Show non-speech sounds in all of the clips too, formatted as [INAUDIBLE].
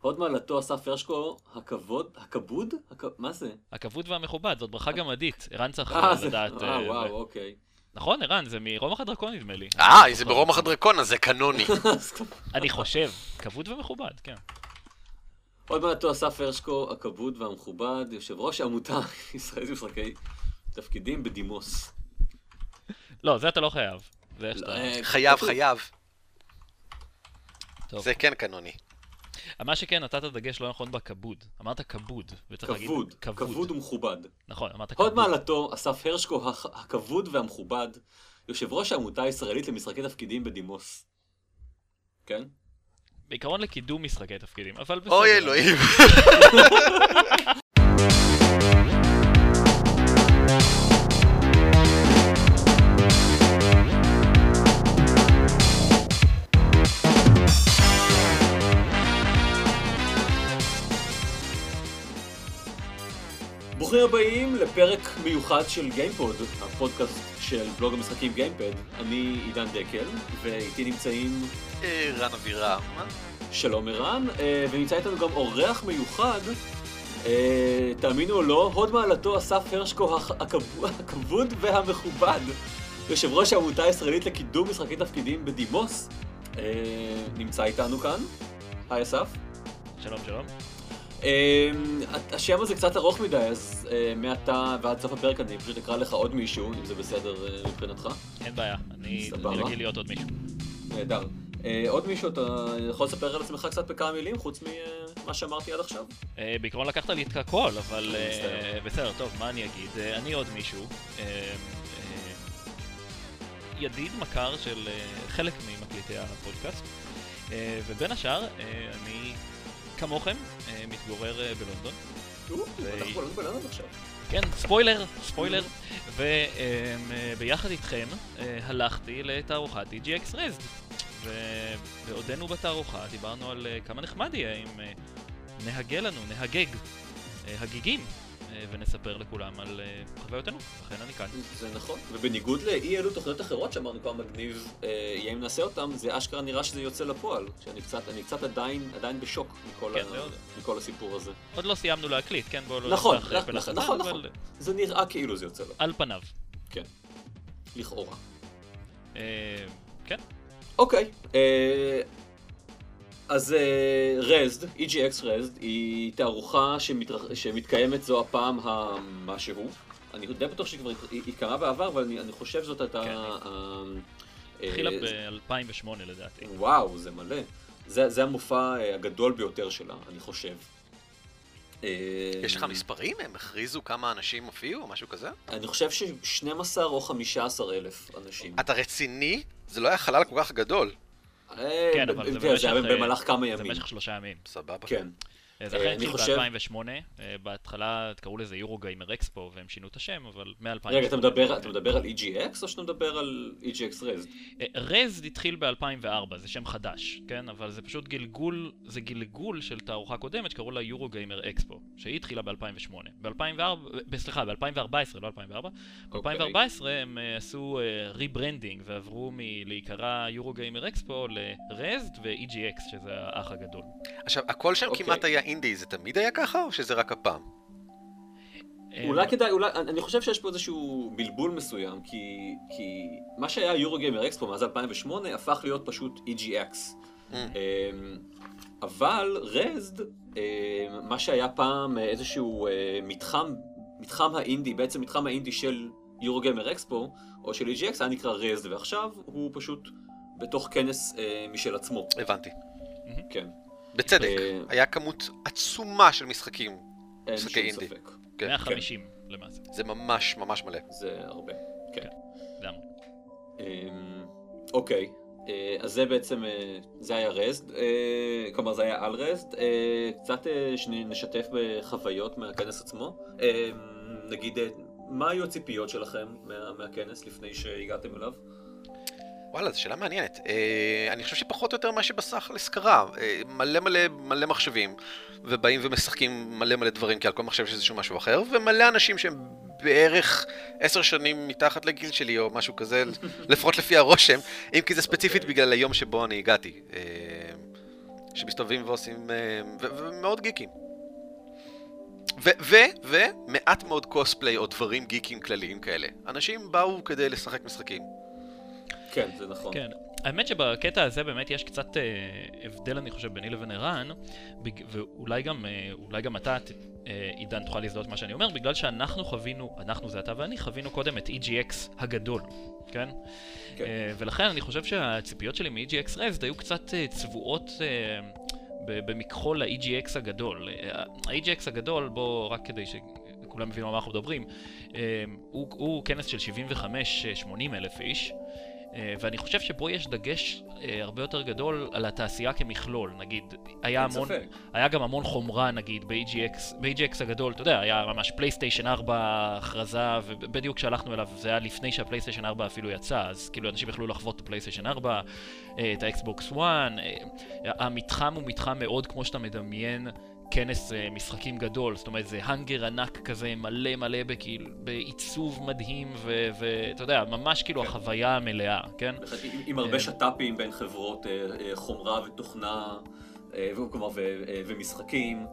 הוד מעלתו אסף הרשקו, הכבוד, הכבוד? הכ... מה זה? הכבוד והמכובד, זאת ברכה גמדית. ערן צריך אה. לדעת... אה, אה, וואו, ו- אוקיי. נכון, ערן, זה מרומח הדרקון נדמה לי. אה, זה ברומח הדרקון, אז זה קנוני. [LAUGHS] אני חושב, כבוד ומכובד, כן. עוד מעטו אסף הרשקו, הכבוד והמכובד, יושב ראש העמותה [LAUGHS] ישראלית למשחקי תפקידים בדימוס. לא, זה אתה לא חייב. אה, חייב, כתוב. חייב. זה כן קנוני. מה שכן, נתת דגש לא נכון בכבוד. אמרת כבוד, וצריך להגיד... כבוד, כבוד ומכובד. נכון, אמרת הוד כבוד. מעלתו אסף הרשקו, הכ- הכבוד והמכובד, יושב ראש העמותה הישראלית למשחקי תפקידים בדימוס. כן? בעיקרון לקידום משחקי תפקידים, אבל בסדר. אוי אלוהים. [LAUGHS] ברוכים הבאים לפרק מיוחד של גיימפוד, הפודקאסט של בלוג המשחקים גיימפד. אני עידן דקל, ואיתי נמצאים אה, רן אבירם. שלום ערן, אה, ונמצא איתנו גם אורח מיוחד, אה, תאמינו או לא, הוד מעלתו אסף הרשקו הכ- הכב- [LAUGHS] הכבוד והמכובד, יושב ראש העמותה הישראלית לקידום משחקי תפקידים בדימוס, נמצא איתנו כאן. היי אסף. שלום, שלום. אה, השם הזה קצת ארוך מדי, אז אה, מעתה ועד סוף הפרק אני פשוט אקרא לך עוד מישהו, אם זה בסדר אה, מבחינתך. אין בעיה, אני רגיל להיות עוד מישהו. נהדר. אה, עוד מישהו, אתה יכול לספר על עצמך קצת בכמה מילים, חוץ ממה שאמרתי עד עכשיו? בעיקרון לקחת לי את הכל, אבל. בסדר, טוב, מה אני אגיד? אני עוד מישהו. ידיד מכר של חלק ממקליטי הפודקאסט, ובין השאר, אני כמוכם אה, מתגורר אה, בלונדון. אנחנו בלונדון עכשיו. כן, ספוילר, ספוילר. וביחד איתכם אה, הלכתי לתערוכת EGX רזד. ובעודנו בתערוכה דיברנו על כמה נחמד יהיה אם נהגה לנו, נהגג, הגיגים, ונספר לכולם על אה, חוויותינו, לכן אני כאן. זה נכון, ובניגוד לאי אלו תוכניות אחרות שאמרנו כמה מגניב אה, יהיה אם נעשה אותם, זה אשכרה נראה שזה יוצא לפועל. שאני קצת, אני קצת עדיין, עדיין בשוק מכל, כן, ה... מכל הסיפור הזה. עוד לא סיימנו להקליט, כן? בואו לא נכון, אה, נכון, נכון, נכון. אבל זה נראה כאילו זה יוצא לפועל, על פניו. כן. לכאורה. אה, כן, אוקיי, אה, אז אה, רזד, EGX רזד, היא תערוכה שמתרח... שמתקיימת זו הפעם המשהו. אני די בטוח שהיא כבר היא היא קרה בעבר, אבל אני, אני חושב שזאת הייתה... כן. ה- התחילה אה, ב-2008 לדעתי. וואו, זה מלא. זה, זה המופע אה, הגדול ביותר שלה, אני חושב. אה, יש לך מספרים? הם הכריזו כמה אנשים הופיעו או משהו כזה? אני חושב ש-12 או 15 אלף אנשים. אתה רציני? זה לא היה חלל כל כך גדול. כן, אבל זה כן, במשך, זה היה אה, במהלך כמה זה ימים. במשך שלושה ימים. סבבה. כן. אה, זה אה, אכן התחיל חושב- ב-2008, בהתחלה קראו לזה Eurogamer Expo והם שינו את השם, אבל מ-2008. רגע, אתה מדבר, אתה מדבר על EGX או שאתה מדבר על E EGX Rezzed? Rezzed התחיל ב-2004, זה שם חדש, כן? אבל זה פשוט גלגול, זה גלגול של תערוכה קודמת שקראו לה Eurogamer Expo, שהיא התחילה ב-2008. ב-2004, סליחה, ב-2014, לא 2004. אוקיי. ב-2014 הם אה, עשו rebranding ועברו מלהיקרא Eurogamer Expo ל-Rezzed ו-EGX, שזה האח הגדול. עכשיו, הכל שם אוקיי. כמעט היה אינדי, זה תמיד היה ככה או שזה רק הפעם? אה, אולי כדאי, אולי, אני חושב שיש פה איזשהו בלבול מסוים, כי, כי מה שהיה יורו גיימר אקספו מאז 2008 הפך להיות פשוט EGX. Mm. אמ, אבל רזד, אמ, מה שהיה פעם איזשהו אה, מתחם, מתחם האינדי, בעצם מתחם האינדי של יורו גיימר אקספו, או של EGX, היה נקרא רזד, ועכשיו הוא פשוט בתוך כנס אה, משל עצמו. הבנתי. כן, בצדק, אה, היה כמות עצומה של משחקים. אין משחקי שום אינדי. ספק. כן, 150 למעשה, זה ממש ממש מלא. זה הרבה. כן. לגמרי. אמ, אוקיי, אה, אז זה בעצם, אה, זה היה רזד, כלומר זה היה על רזד, קצת שנשתף בחוויות מהכנס עצמו, אה, נגיד, מה היו הציפיות שלכם מה- מהכנס לפני שהגעתם אליו? וואלה, זו שאלה מעניינת. אה, אני חושב שפחות או יותר מה שבסך לסקרה. אה, מלא מלא מלא מחשבים, ובאים ומשחקים מלא מלא דברים, כי על כל מחשב יש איזשהו משהו אחר, ומלא אנשים שהם בערך עשר שנים מתחת לגיל שלי, או משהו כזה, [LAUGHS] לפחות לפי הרושם, אם כי זה ספציפית אוקיי. בגלל היום שבו אני הגעתי. אה, שמסתובבים ועושים, אה, ומאוד גיקים. ומעט מאוד קוספליי או דברים גיקים כלליים כאלה. אנשים באו כדי לשחק משחקים. כן, זה נכון. כן. האמת שבקטע הזה באמת יש קצת אה, הבדל, אני חושב, ביני לבין ערן, ואולי גם, אה, גם אתה, אה, עידן, תוכל להזדהות מה שאני אומר, בגלל שאנחנו חווינו, אנחנו זה אתה ואני, חווינו קודם את EGX הגדול, כן? כן. אה, ולכן אני חושב שהציפיות שלי מ-EGX רזד היו קצת אה, צבועות... אה, במכחול ל-EGX הגדול. ה-EGX הגדול, בוא, רק כדי שכולם יבינו על מה אנחנו מדברים, הוא, הוא כנס של 75-80 אלף איש. אה, ואני חושב שבו יש דגש אה, הרבה יותר גדול על התעשייה כמכלול, נגיד, היה המון, ספק. היה גם המון חומרה נגיד ב-EGX, ב-EGX הגדול, אתה יודע, היה ממש פלייסטיישן 4 הכרזה, ובדיוק כשהלכנו אליו זה היה לפני שהפלייסטיישן 4 אפילו יצא, אז כאילו אנשים יכלו לחוות את הפלייסטיישן 4, אה, את האקסבוקס 1, המתחם הוא מתחם מאוד כמו שאתה מדמיין. כנס אה, משחקים גדול, זאת אומרת זה האנגר ענק כזה מלא מלא בכאילו, בעיצוב מדהים ואתה יודע, ממש כאילו כן. החוויה המלאה, כן? עם, עם הרבה אה, שת"פים בין חברות אה, אה, חומרה ותוכנה, אה, ו, אה, ומשחקים.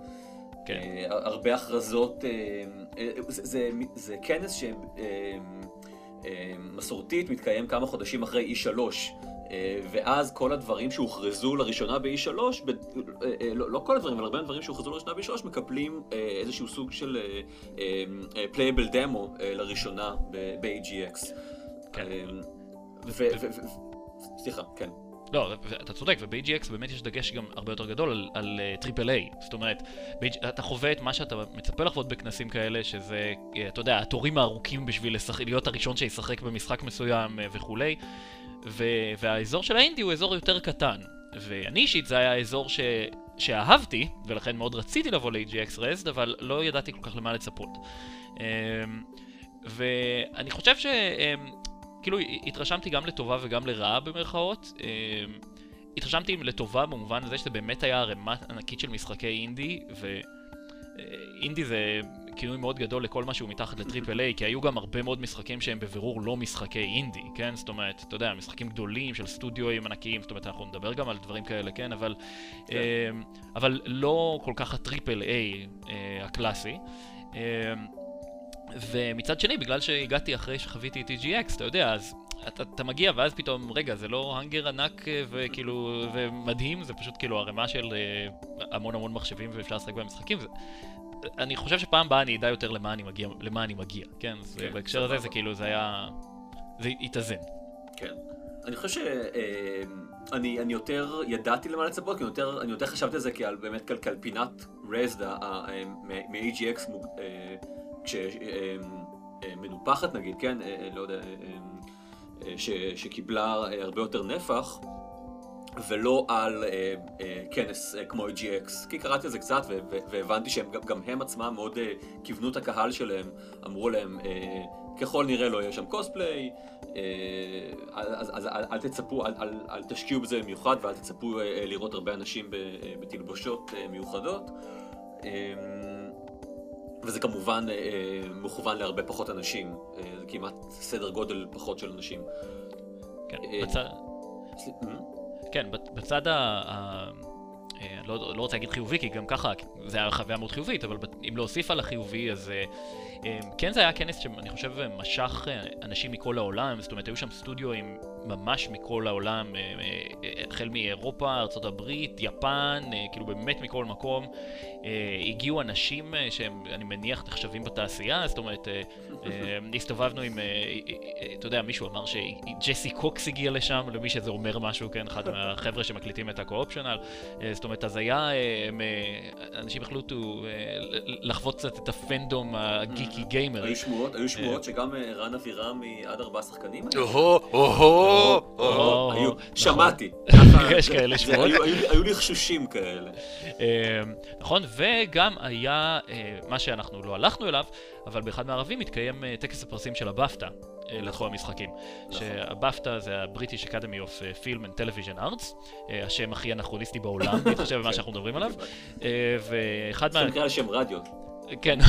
כן. אה, הרבה הכרזות, אה, אה, זה, זה, זה כנס שמסורתית אה, אה, מתקיים כמה חודשים אחרי E3. אה, ואז כל הדברים שהוכרזו לראשונה ב-E3, ב- אה, אה, לא, לא כל הדברים, אבל הרבה דברים שהוכרזו לראשונה ב-E3 מקבלים איזשהו סוג של playable demo לראשונה ב-EGX. כן. סליחה, כן. לא, אתה צודק, וב-EGX באמת יש דגש גם הרבה יותר גדול על, על triple A. זאת אומרת, אתה חווה את מה שאתה מצפה לחוות בכנסים כאלה, שזה, אתה יודע, התורים הארוכים בשביל לשח... להיות הראשון שישחק במשחק מסוים וכולי. ו- והאזור של האינדי הוא אזור יותר קטן. ואני אישית זה היה האזור ש... שאהבתי, ולכן מאוד רציתי לבוא ל-EGX Rezzed, אבל לא ידעתי כל כך למה לצפות. אמ, ואני חושב ש... אמ, כאילו התרשמתי גם לטובה וגם לרעה במרכאות. אמ, התרשמתי לטובה במובן הזה שזה באמת היה ערימה ענקית של משחקי אינדי, ואינדי אה, זה כינוי מאוד גדול לכל מה שהוא מתחת לטריפל איי, כי היו גם הרבה מאוד משחקים שהם בבירור לא משחקי אינדי, כן? זאת אומרת, אתה יודע, משחקים גדולים של סטודיואים ענקיים, זאת אומרת, אנחנו נדבר גם על דברים כאלה, כן? אבל, כן. אה, אבל לא כל כך הטריפל איי אה, הקלאסי. אה, ומצד שני, בגלל שהגעתי אחרי שחוויתי את TGX, אתה יודע, אז אתה, אתה מגיע ואז פתאום, רגע, זה לא האנגר ענק אה, וכאילו, ומדהים, זה פשוט כאילו ערימה של אה, המון המון מחשבים ואפשר לשחק בהם משחקים. אני חושב שפעם הבאה אני אדע יותר למה אני מגיע, למה אני מגיע, כן? אז כן, בהקשר הזה זה כאילו, זה היה... זה התאזן. כן. אני חושב שאני אני יותר ידעתי למה לצפות, כי יותר, אני יותר חשבתי על זה כעל באמת כעל פינת רזד מ-AGX כשמנופחת נגיד, כן? אה, אה, לא יודע, אה, שקיבלה הרבה יותר נפח. ולא על אה, אה, כנס אה, כמו AGX. כי קראתי על זה קצת והבנתי שהם גם הם עצמם מאוד אה, כיוונו את הקהל שלהם, אמרו להם, אה, ככל נראה לא יהיה שם קוספליי, אה, אז, אז אל, אל תצפו, אל, אל, אל תשקיעו בזה במיוחד ואל תצפו אה, לראות הרבה אנשים ב, אה, בתלבושות אה, מיוחדות. אה, וזה כמובן אה, מכוון להרבה פחות אנשים, אה, כמעט סדר גודל פחות של אנשים. כן, אה, בצד... כן, בצד ה... אה, לא, לא רוצה להגיד חיובי, כי גם ככה זה היה חוויה מאוד חיובית, אבל אם להוסיף על החיובי, אז אה, אה, כן זה היה כנס שאני חושב משך אנשים מכל העולם, זאת אומרת היו שם סטודיו עם ממש מכל העולם, החל מאירופה, ארה"ב, יפן, כאילו באמת מכל מקום. הגיעו אנשים שהם, אני מניח, נחשבים בתעשייה, זאת אומרת, [LAUGHS] הסתובבנו עם, אתה יודע, מישהו אמר שג'סי קוקס הגיע לשם, למי שזה אומר משהו, כן, אחד מהחבר'ה שמקליטים את הקו-אופשיונל, זאת אומרת, אז היה, אנשים החליטו לחוות קצת את הפנדום הגיקי. היו שמועות, היו שמועות שגם רן אבירם מעד ארבעה שחקנים? או-הו, או-הו, שמעתי. יש כאלה שמועות. היו לי חשושים כאלה. נכון, וגם היה מה שאנחנו לא הלכנו אליו, אבל באחד מהערבים התקיים טקס הפרסים של הבפטה. לתחום המשחקים. נכון. שהבפטה זה ה-British Academy of Film and Television Arts, השם הכי אנכרוניסטי בעולם, [LAUGHS] אני חושב במה שאנחנו מדברים עליו. ואחד מה... זה נקרא לשם רדיו. כן,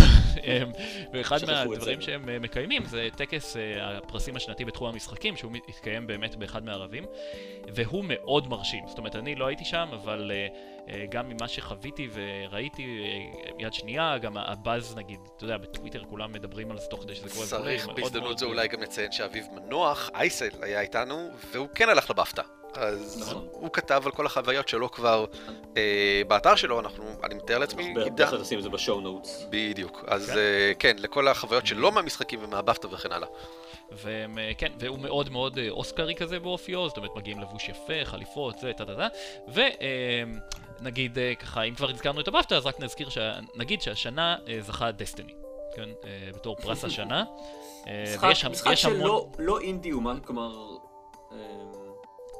אמ, ואחד מהדברים. שהם אה, מקיימים זה טקס אה, הפרסים השנתי בתחום המשחקים, שהוא מתקיים באמת באחד מהערבים, והוא מאוד מרשים. זאת אומרת, אני לא הייתי שם, אבל אה, גם ממה שחוויתי וראיתי יד שנייה, גם הבאז נגיד, אתה יודע, בטוויטר כולם מדברים על זה תוך כדי שזה קורה. צריך בהזדמנות זו אולי גם לציין שאביב מנוח, אייסל, היה איתנו, והוא כן הלך לבפטה. אז נכון. הוא כתב על כל החוויות שלו כבר אה, באתר שלו, אנחנו, אני מתאר לעצמי, אנחנו. בהחלט נשים את זה בשואו נוטס. בדיוק. אז כן. אה, כן, לכל החוויות שלא מהמשחקים ומהבפטה וכן הלאה. והם, אה, כן, והוא מאוד מאוד אוסקרי כזה באופיו, זאת אומרת מגיעים לבוש יפה, חליפות, זה, טה טה טה, ונגיד ככה, אם כבר הזכרנו את הבפטה, אז רק נזכיר, נגיד שהשנה זכה דסטיני, כן, בתור פרס השנה. [LAUGHS] משחק- שלא לא אינדי הוא מה, כלומר...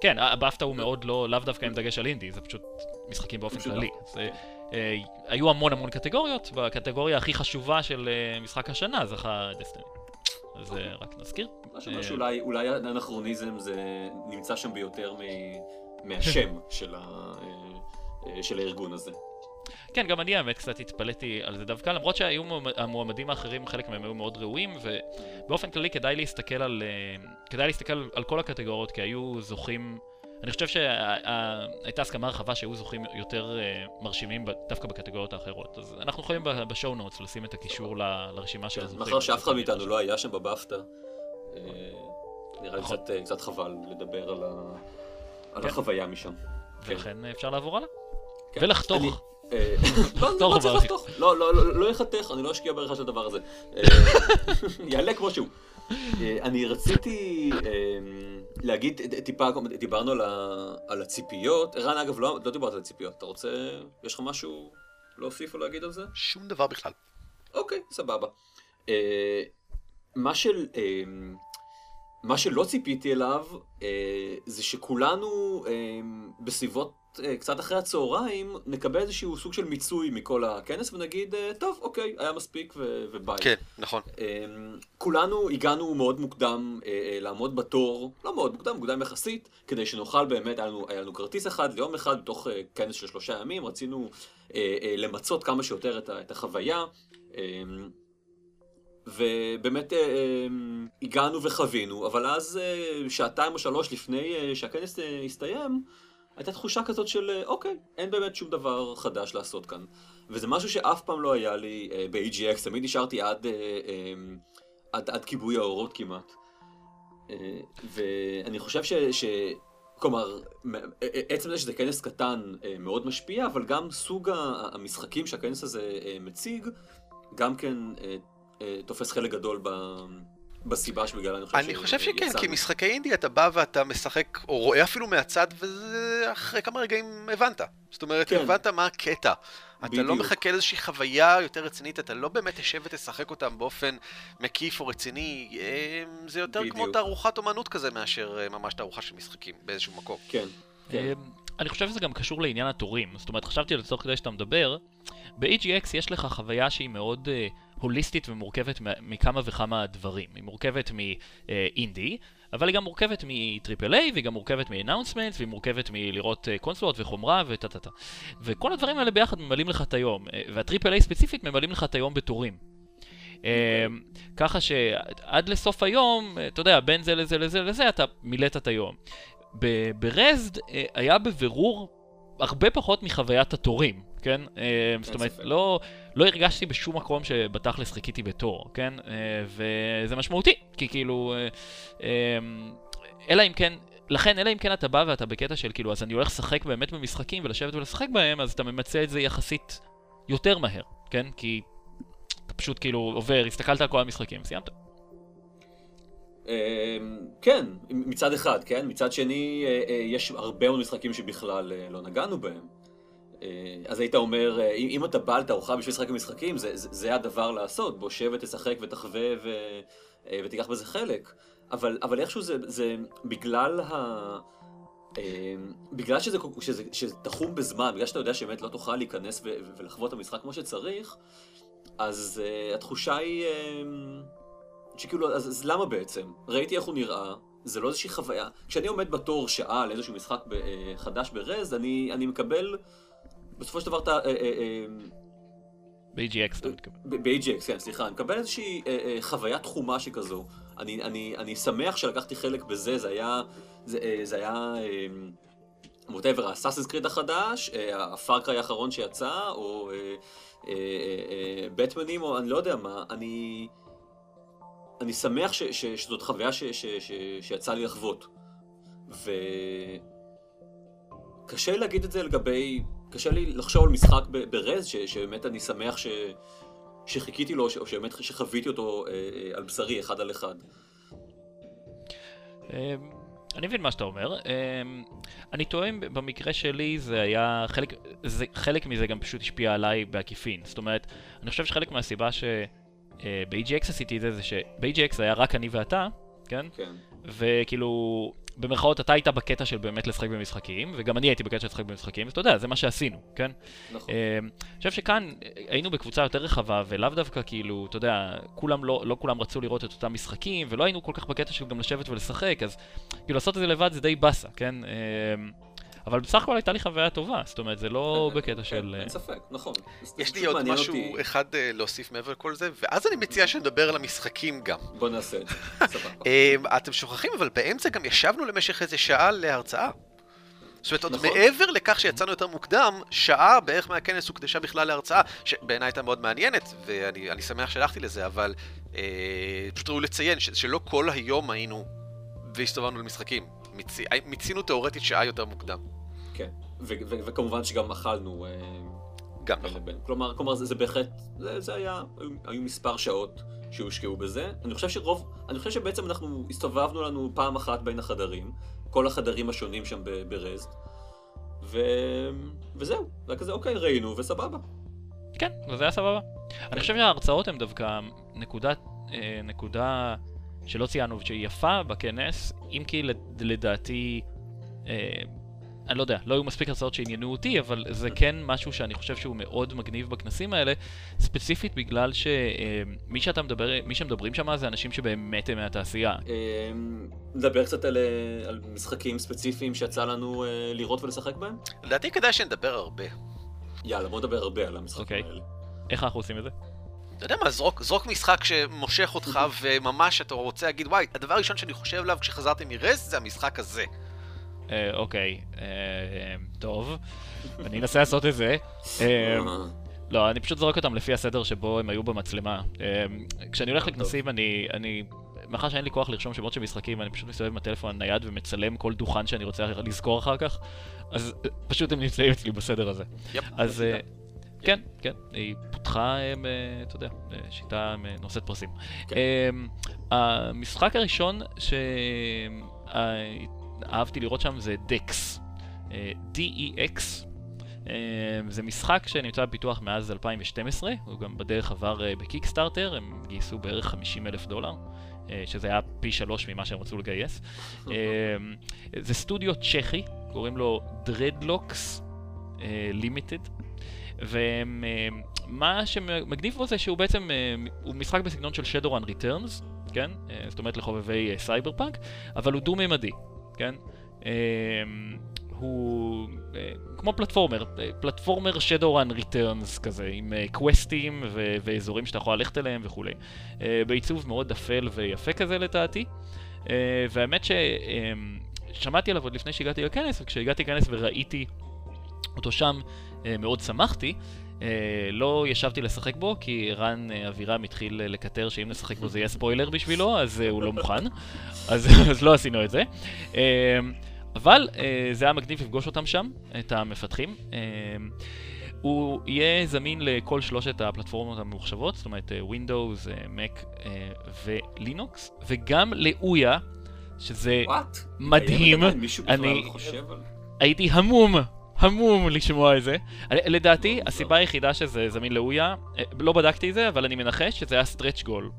כן, הבפטה הוא מאוד לא, לאו דווקא עם דגש על אינדי, זה פשוט משחקים באופן פשוט כללי. זה, אה, היו המון המון קטגוריות, בקטגוריה הכי חשובה של אה, משחק השנה זכה דסטיני. אז אה, רק נזכיר. אה, שאולי אולי האנכרוניזם זה נמצא שם ביותר מ- מהשם של ה- של הארגון הזה. כן, גם אני האמת קצת התפלאתי על זה דווקא, למרות שהיו מועמ- המועמדים האחרים, חלק מהם היו מאוד ראויים, ובאופן כללי כדאי להסתכל על, אה, כדאי להסתכל על, כל הקטגוריות, כי היו זוכים, אני חושב שהייתה הסכמה רחבה שהיו זוכים יותר אה, מרשימים דווקא בקטגוריות האחרות. אז אנחנו יכולים בשואו נוטס לשים את הקישור לרשימה של כן, הזוכים. מאחר שאף אחד מאיתנו לא היה שם בבפטה, אה, נראה לי נכון. קצת, חבל לדבר על כן. החוויה משם. ולכן אפשר לעבור הלאה. כן. ולחתוך. לא, תוך לא צריך. לחתוך, לא, לא, לא, לא יחתך, אני לא אשקיע בעריכה של הדבר הזה. אה, [LAUGHS] יעלה כמו שהוא. אה, אני רציתי אה, להגיד טיפה, דיברנו על הציפיות, ערן אגב לא לא דיברת על הציפיות, אתה רוצה, יש לך משהו להוסיף או להגיד על זה? שום דבר בכלל. אוקיי, סבבה. מה של... מה שלא ציפיתי אליו, אה, זה שכולנו אה, בסביבות קצת אחרי הצהריים, נקבל איזשהו סוג של מיצוי מכל הכנס ונגיד, אה, טוב, אוקיי, היה מספיק ו- וביי. כן, נכון. אה, כולנו הגענו מאוד מוקדם אה, אה, לעמוד בתור, לא מאוד מוקדם, מוקדם יחסית, כדי שנוכל באמת, היה לנו, היה לנו כרטיס אחד ליום אחד בתוך אה, כנס של שלושה ימים, רצינו אה, אה, למצות כמה שיותר את, החוויה. אה, ובאמת אה, אה, הגענו וחווינו, אבל אז אה, שעתיים או שלוש לפני אה, שהכנס אה, הסתיים, הייתה תחושה כזאת של אה, אוקיי, אין באמת שום דבר חדש לעשות כאן. וזה משהו שאף פעם לא היה לי אה, ב-AGX, תמיד נשארתי עד, אה, אה, עד, עד כיבוי האורות כמעט. אה, ואני חושב ש... ש... כלומר, ע- ע- עצם זה שזה כנס קטן אה, מאוד משפיע, אבל גם סוג המשחקים שהכנס הזה אה, מציג, גם כן אה, אה, תופס חלק גדול ב... בסיבה שבגללה אני חושב אני חושב שכן. כי משחקי אינדי אתה בא ואתה משחק, או רואה אפילו מהצד, ואחרי כמה רגעים הבנת. זאת אומרת, כן. הבנת מה הקטע. אתה לא בדיוק. מחכה לאיזושהי חוויה יותר רצינית, אתה לא באמת תשב ותשחק אותם באופן מקיף או רציני. אה, זה יותר כמו בדיוק. תערוכת אומנות כזה, מאשר אה, ממש תערוכה של משחקים באיזשהו מקום. כן, כן. אמ, אני חושב שזה גם קשור לעניין התורים. זאת אומרת, חשבתי על זה תוך כדי שאתה מדבר. ב-EGX יש לך חוויה שהיא מאוד אה, הוליסטית ומורכבת מכמה וכמה דברים. היא מורכבת מאינדי, אבל היא גם מורכבת איי, והיא גם מורכבת מ-announcements, והיא מורכבת מלראות אה, קונסולות וחומרה וטה טה טה. וכל הדברים האלה ביחד ממלאים לך את היום. אה, והטריפל איי ספציפית ממלאים לך את היום בתורים. אה, ככה שעד לסוף היום, אה, אתה יודע, בין זה לזה לזה לזה, אתה מילאת את היום. ברזד אה, היה בבירור הרבה פחות מחוויית התורים, כן? אה, זאת אומרת. לא, לא הרגשתי בשום מקום שבתכלס חיכיתי בתור, כן? אה, וזה משמעותי, כי כאילו... אלא אם כן... לכן, אלא אם כן אתה בא ואתה בקטע של כאילו, אז אני הולך לשחק באמת במשחקים ולשבת ולשחק בהם, אז אתה ממצה את זה יחסית יותר מהר, כן? כי אתה פשוט כאילו עובר, הסתכלת על כל המשחקים, סיימת. אמ, כן, מצד אחד, כן? מצד שני, אה, אה, יש הרבה מאוד משחקים שבכלל אה, לא נגענו בהם. אז היית אומר, אם אתה בא לתערוכה בשביל לשחק במשחקים, זה, זה, הדבר לעשות. בוא שב ותשחק ותחווה ו, ותיקח בזה חלק. אבל, אבל איכשהו זה, זה בגלל ה... אה, בגלל שזה, שזה, שזה תחום בזמן, בגלל שאתה יודע שבאמת לא תוכל להיכנס ו, ולחוות את המשחק כמו שצריך, אז uh, התחושה היא uh, שכאילו, אז, אז למה בעצם? ראיתי איך הוא נראה, זה לא איזושהי חוויה. כשאני עומד בתור שעה לאיזשהו משחק ב, uh, חדש ברז, אני, אני מקבל בסופו של דבר את ה- uh, uh, uh, ב-AGX אתה מתכוון. ב-AGX, כן, סליחה, אני מקבל איזושהי אה, אה, חוויה תחומה שכזו. אני, אני, אני שמח שלקחתי חלק בזה, זה היה, זה, אה, זה היה, ווטאבר, האסאסס קריד החדש, הפארקריי האחרון שיצא, או בטמנים, או אני לא יודע מה, אני, אני שמח ש, ש, שזאת חוויה ש, ש, ש, שיצא לי לחוות. וקשה להגיד את זה לגבי קשה לי לחשוב על משחק ברז, ש, שבאמת אני שמח ש, שחיכיתי לו, או שבאמת שחוויתי אותו אה, אה, על בשרי, אחד על אחד. אמ, אני מבין מה שאתה אומר. אמ, אני טועה במקרה שלי זה היה, חלק, זה, חלק מזה גם פשוט השפיע עליי בעקיפין. זאת אומרת, אני חושב שחלק מהסיבה שב-AGX אה, עשיתי את זה, זה שב-AGX היה רק אני ואתה, כן? כן. וכאילו, במרכאות אתה היית בקטע של באמת לשחק במשחקים, וגם אני הייתי בקטע של לשחק במשחקים, ואתה יודע, זה מה שעשינו, כן? נכון. אמ, אני חושב שכאן היינו בקבוצה יותר רחבה, ולאו דווקא כאילו, אתה יודע, כולם לא, לא כולם רצו לראות את אותם משחקים, ולא היינו כל כך בקטע של גם לשבת ולשחק, אז כאילו לעשות את זה לבד זה די באסה, כן? אבל בסך הכל הייתה לי חוויה טובה, זאת אומרת, זה לא כן, בקטע כן, של... אין אה, ספק, נכון. יש לי עוד משהו אחד אה, להוסיף מעבר לכל זה, ואז אני מציע שנדבר על המשחקים גם. בוא נעשה את זה, [LAUGHS] סבבה. אה, אתם שוכחים, אבל באמצע גם ישבנו למשך איזה שעה להרצאה. זאת אומרת, עוד נכון. מעבר לכך שיצאנו יותר מוקדם, שעה בערך מהכנס הוקדשה בכלל להרצאה, שבעיניי הייתה מאוד מעניינת, ואני שמח שהלכתי לזה, אבל אה, פשוט ראוי לציין ש, שלא כל היום היינו והסתובבנו למשחקים. מיצי, מיצינו תאורטית שעה יותר מוקדם. כן, וכמובן שגם אכלנו. אה, גם נכון. כלומר, כלומר זה, זה בהחלט, זה, זה היה, היו מספר שעות שהושקעו בזה. אני חושב שרוב, אני חושב שבעצם אנחנו הסתובבנו לנו פעם אחת בין החדרים, כל החדרים השונים שם ברז, ו... וזהו, זה כזה אוקיי, ראינו וסבבה. כן, וזה היה סבבה. אני חושב שההרצאות הן דווקא נקודה, אה, נקודה שלא ציינו שהיא יפה בכנס, אם כי לדעתי... אה, אני לא יודע, לא היו מספיק הרצאות שעניינו אותי, אבל זה כן משהו שאני חושב שהוא מאוד מגניב בכנסים האלה, ספציפית בגלל שמי שאתה מדבר, מי שמדברים שם זה אנשים שבאמת הם מהתעשייה. אמ, נדבר קצת על, אה, על משחקים ספציפיים שיצא לנו אה, לראות ולשחק בהם? לדעתי כדאי שנדבר הרבה. יאללה, בוא נדבר הרבה על המשחקים okay. אוקיי. האלה. איך אנחנו עושים את זה? אתה יודע מה, זרוק, זרוק משחק שמושך אותך וממש אתה רוצה להגיד, וואי, הדבר הראשון שאני חושב עליו כשחזרתי מרס זה המשחק הזה. אה, אוקיי, אה, טוב, אני אנסה לעשות את זה. אה, לא, אני פשוט זורק אותם לפי הסדר שבו הם היו במצלמה. כשאני הולך לכנסים, אני... אני... מאחר שאין לי כוח לרשום שמות של משחקים, אני פשוט מסתובב עם הטלפון הנייד ומצלם כל דוכן שאני רוצה לזכור אחר כך, אז פשוט הם נמצאים אצלי בסדר הזה. אז... כן, כן, היא פותחה, אתה יודע, שיטה נושאת פרסים. כן. המשחק הראשון ש... אהבתי לראות שם זה דקס. אה, DEX. אה, זה משחק שנמצא בפיתוח מאז 2012, הוא גם בדרך עבר אה, בקיקסטארטר, הם גייסו בערך 50 אלף דולר, שזה היה פי שלוש ממה שהם רצו לגייס. [LAUGHS] זה סטודיו צ'כי, קוראים לו Dreadlocks Limited, ומה שמגניב בו זה שהוא בעצם, הוא משחק בסגנון של Shadowrun Returns, כן? זאת אומרת לחובבי סייבר פאנק, אבל הוא דו-ממדי. כן? הוא אה, כמו platformer, אה, platformer Shadowrun Returns כזה, עם קווסטים אה, ואזורים שאתה יכול ללכת אליהם וכולי. בעיצוב מאוד אפל ויפה כזה לדעתי. והאמת ששמעתי עליו עוד לפני שהגעתי לכנס, וכשהגעתי לכנס וראיתי אותו שם מאוד שמחתי. אה, לא ישבתי לשחק בו, כי רן אה, אבירם התחיל אה, לקטר שאם נשחק בו זה יהיה ספוילר בשבילו, אז הוא לא מוכן. אז, [LAUGHS] אז לא עשינו את זה. אבל זה היה מגניב לפגוש אותם שם, את המפתחים. הוא יהיה זמין לכל שלושת הפלטפורמות הממוחשבות, זאת אומרת Windows, Mac ולינוקס, וגם לאויה, שזה What? מדהים. אני הייתי המום המום לשמוע את זה. לדעתי, הסיבה היחידה שזה זמין לאויה, אה, לא בדקתי את זה, אבל אני מנחש שזה היה סטרץ' גול.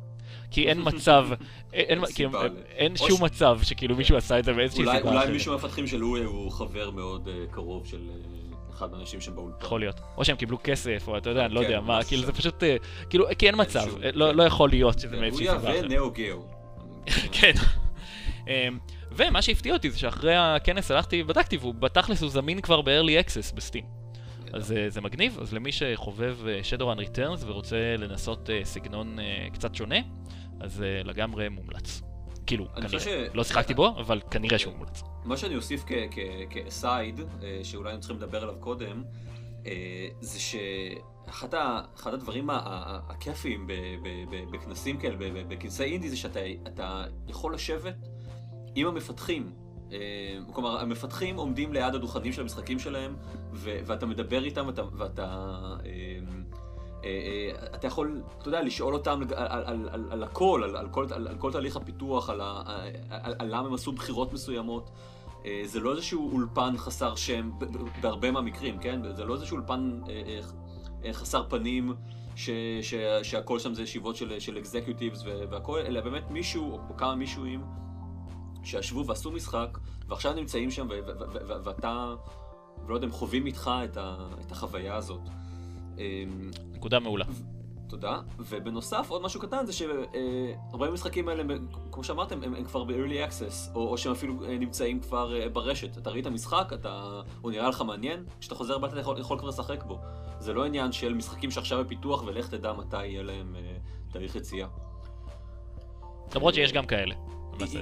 כי אין מצב, אין, כי, אין שום מצב שכאילו מישהו עשה את זה באיזושהי סיבה אחרת. אולי מישהו מהמפתחים של אויה הוא חבר מאוד קרוב של אחד מהאנשים שם באולפן. יכול להיות. או שהם קיבלו כסף, או אתה יודע, אני לא כן, יודע מה, כאילו זה פשוט, כאילו, כי אין מצב, לא, לא יכול להיות שזה מאיזושהי סיבה אחרת. אויה ונאו גאו. [LAUGHS] כן. [LAUGHS] ומה שהפתיע אותי זה שאחרי הכנס הלכתי ובדקתי, והוא בתכלס הוא זמין כבר ב-early access בסטים. אז אה, זה מגניב, אז למי שחובב אה, Shadowrun Returns ורוצה לנסות אה, סגנון קצת שונה, אז לגמרי מומלץ. כאילו, כנראה. ש- לא שיחקתי בו, אבל כנראה שהוא מומלץ. מה שאני אוסיף כאסייד, שאולי היינו צריכים לדבר עליו קודם, זה שאחד הדברים הכיפיים בכנסים כאלה, בכנסי אינדי, זה שאתה אתה יכול לשבת עם המפתחים. אה, כלומר, המפתחים עומדים ליד הדוכנים של המשחקים שלהם, ו- ואתה מדבר איתם, ואתה... ואתה אה, אה, אתה יכול, אתה יודע, לשאול אותם על, על, על, על הכל, על, על, כל, על, על כל תהליך הפיתוח, על, ה, על, על למה הם עשו בחירות מסוימות. זה לא איזשהו אולפן חסר שם, בהרבה מהמקרים, כן? זה לא איזשהו אולפן חסר פנים, ש, ש, שהכל שם זה ישיבות של, של אקזקיוטיבס והכל, אלא באמת מישהו, או כמה מישהוים, שישבו ועשו משחק, ועכשיו נמצאים שם, ואתה, ולא יודע, הם חווים איתך את, ה, את החוויה הזאת. אמ, נקודה מעולה. תודה. ובנוסף, עוד משהו קטן זה שהרבה מהמשחקים האלה, כמו שאמרתם, הם, הם כבר ב-early access, או, או שהם אפילו אה, נמצאים כבר אה, ברשת. אתה ראית משחק, אתה, הוא נראה לך מעניין, כשאתה חוזר הביתה אתה יכול, יכול כבר לשחק בו. זה לא עניין של משחקים שעכשיו בפיתוח, ולך תדע מתי יהיה להם אה, תאריך יציאה. למרות שיש גם כאלה.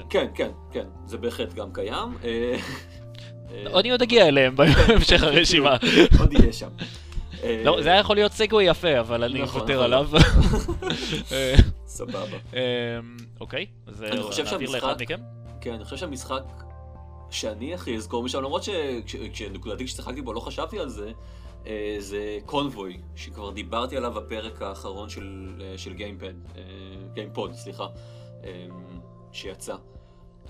כן, כן, כן, זה בהחלט גם קיים. אה, אה, אני עוד אגיע אליהם בהמשך [LAUGHS] הרשימה. עוד יהיה שם. אה, לא, זה היה יכול להיות סגווי יפה, אבל אני נכון, מוותר נכון. עליו. [LAUGHS] אה, סבבה. אמ, אוקיי, אז אני נעביר לאחד מכם. כן, אני חושב שהמשחק שאני הכי אזכור משם, למרות שכשנקודתית כששיחקתי בו לא חשבתי על זה, אה, זה קונבוי, שכבר דיברתי עליו בפרק האחרון של, אה, גיימפד, אה, גיימפוד, סליחה, אה, שיצא.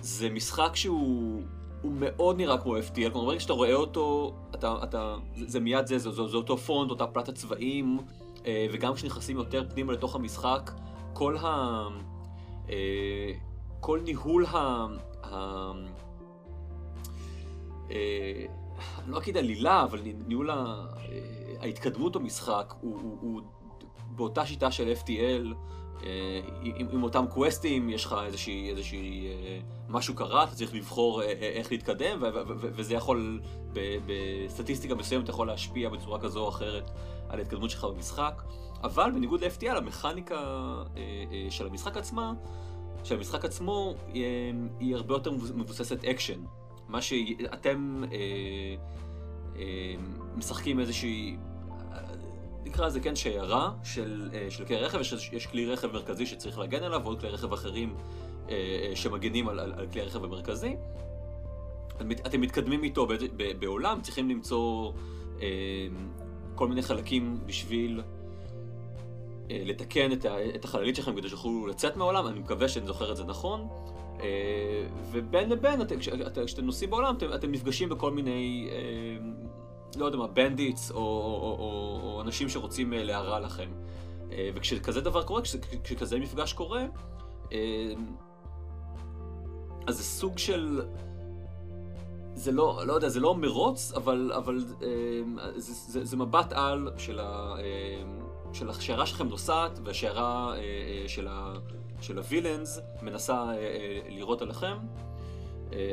זה משחק שהוא הוא מאוד נראה כמו FTL, כלומר ברגע שאתה רואה אותו, אתה, אתה, זה, זה מיד זה, זה, זה, זה אותו פונט, אותה פלט הצבעים, אה, וגם כשנכנסים יותר פנימה לתוך המשחק, כל ה... אה, כל ניהול ה... ה... אה, לא אגיד עלילה, אבל ניהול ההתקדמות במשחק הוא, הוא, הוא באותה שיטה של FTL, עם, עם אותם קווסטים, יש לך איזושהי, איזושהי אה, משהו קרה, אתה צריך לבחור אה, אה, איך להתקדם, ו- ו- ו- וזה יכול, ב- בסטטיסטיקה מסוימת, יכול להשפיע בצורה כזו או אחרת על ההתקדמות שלך במשחק. אבל בניגוד ל-FTL, המכניקה אה, אה, של המשחק עצמה, של המשחק עצמו, היא, הרבה יותר מבוססת אקשן. מה שאתם אה, אה, משחקים איזושהי, אה, נקרא לזה כן שיירה של, אה, של כלי רכב, יש, יש כלי רכב מרכזי שצריך להגן עליו, ועוד כלי רכב אחרים אה, אה, שמגנים על, על, על כלי הרכב המרכזי. אתם מתקדמים איתו בעולם, צריכים למצוא כל מיני חלקים בשביל לתקן את, החללית שלכם כדי שיוכלו לצאת מהעולם, אני מקווה שאני זוכר את זה נכון. ובין לבין, את- כש- את- כשאתם נוסעים בעולם, אתם, אתם נפגשים בכל מיני, לא יודע מה, בנדיטס, או, או, או, או אנשים שרוצים אה, להרע לכם. אה, וכשכזה דבר קורה, כש, כשכזה מפגש קורה, אה, אז זה סוג של... זה לא, לא יודע, זה לא מרוץ, אבל, אבל זה, זה, זה מבט על של, ה, של השיירה שלכם נוסעת, אה, של, ה, של הווילאנס מנסה לירות עליכם.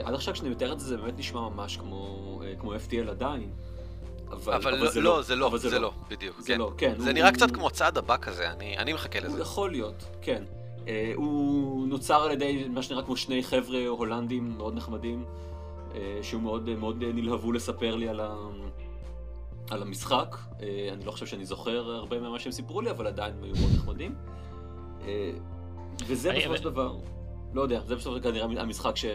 עד עכשיו כשאני מתאר את זה, זה באמת נשמע ממש כמו, כמו FTL עדיין. אבל, אבל לא, זה לא, זה לא, אבל זה לא, בדיוק. זה כן. לא, כן. זה הוא- נראה קצת הוא- כמו הצעד הבא כזה, אני אני מחכה הוא לזה. יכול להיות, כן. אה, הוא נוצר על ידי מה שנראה כמו שני חבר'ה הולנדים מאוד נחמדים, אה, שהוא מאוד, מאוד נלהבו לספר לי על, ה... על המשחק. אה, אני לא חושב שאני זוכר הרבה ממה שהם סיפרו לי, אבל עדיין הם היו מאוד נחמדים. אה, וזה בסופו של דבר, לא יודע, זה בסופו של דבר כנראה המשחק ש... אה,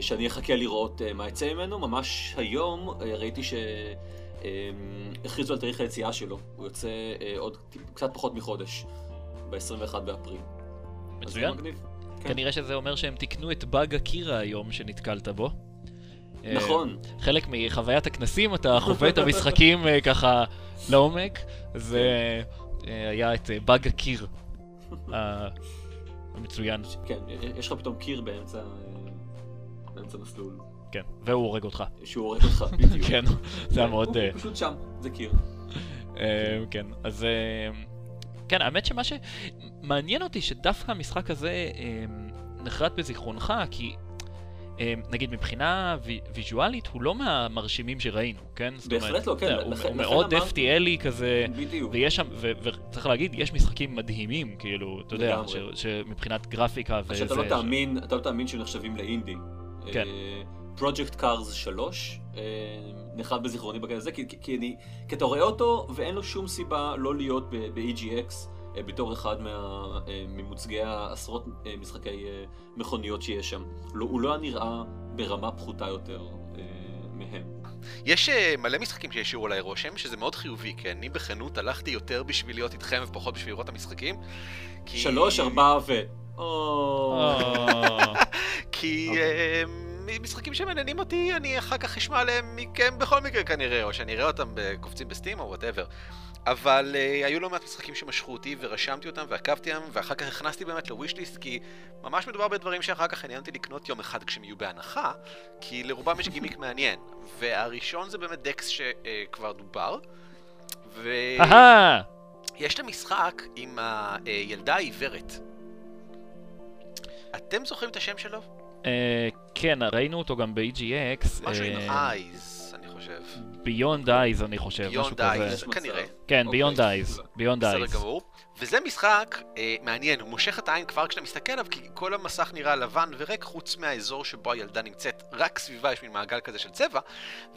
שאני אחכה לראות אה, מה יצא ממנו. ממש היום אה, ראיתי ש... אה, הכריזו על תאריך היציאה שלו. הוא יוצא אה, עוד קצת פחות מחודש, ב-21 באפריל. מצוין. כן. כנראה שזה אומר שהם תיקנו את באג הקירה היום שנתקלת בו. אה, נכון. חלק מחוויית הכנסים, אתה חווה את המשחקים אה, ככה לעומק, זה אה, היה את באג הקיר המצוין, כן, יש לך פתאום קיר באמצע, באמצע מסלול, כן, והוא הורג אותך, שהוא הורג אותך, [LAUGHS] בדיוק. כן, זה היה מאוד... אה, הוא פשוט שם, זה קיר. אה, כן, אז אה, כן, האמת שמה שמעניין אותי שדווקא המשחק הזה אה, נחרט בזיכרונך, כי אה, נגיד מבחינה וי- ויזואלית, הוא לא מהמרשימים שראינו, כן? זאת אומרת, בהחלט לא, כן, הוא- מאוד FTLי כזה. ויש שם, ו- וצריך להגיד, יש משחקים מדהימים, כאילו, אתה יודע. ש- שמבחינת גרפיקה וזה... שאתה לא ש- תאמין, אתה לא תאמין שהם נחשבים לאינדי. כן. פרויקט קארס 3, אה, נחת בזיכרוני בקטע הזה, כי, כי, אני, כי אתה רואה אותו ואין לו שום סיבה לא להיות ב-EGX אה, בתור אחד מה, אה, ממוצגי העשרות אה, משחקי מכוניות שיש שם. לא, הוא לא היה נראה ברמה פחותה יותר מהם. יש מלא משחקים שהשאירו עליי רושם, שזה מאוד חיובי, כי אני בכנות הלכתי יותר בשביל להיות איתכם ופחות בשביל לראות את המשחקים. כי... שלוש, ארבע ו... או... [LAUGHS] כי אוקיי. אה, משחקים שמעניינים אותי, אני אחר כך אשמע עליהם מכם בכל מקרה כנראה, או שאני אראה אותם קופצים ב-Steam או whatever. אבל uh, היו לא מעט משחקים שמשכו אותי ורשמתי אותם ועקבתי אותם ואחר כך הכנסתי באמת ל wishlist כי ממש מדובר בדברים שאחר כך עניין אותי לקנות יום אחד כשהם יהיו בהנחה כי לרובם יש גימיק [LAUGHS] מעניין והראשון זה באמת Dex שכבר דובר ויש אהה! את המשחק עם הילדה העיוורת אתם זוכרים את השם שלו? אה, כן, ראינו אותו גם ב-EGX. משהו עם אה, eyes, חושב. Beyond Eyes, אני חושב, משהו כזה. יש מצב. כנראה. כן, אוקיי. Beyond Eyes. Beyond בסדר. גמור. וזה משחק אה, מעניין, הוא מושך את העין כבר כשאתה מסתכל עליו, כי כל המסך נראה לבן וריק, חוץ מהאזור שבו הילדה נמצאת, רק סביבה יש מין מעגל כזה של צבע,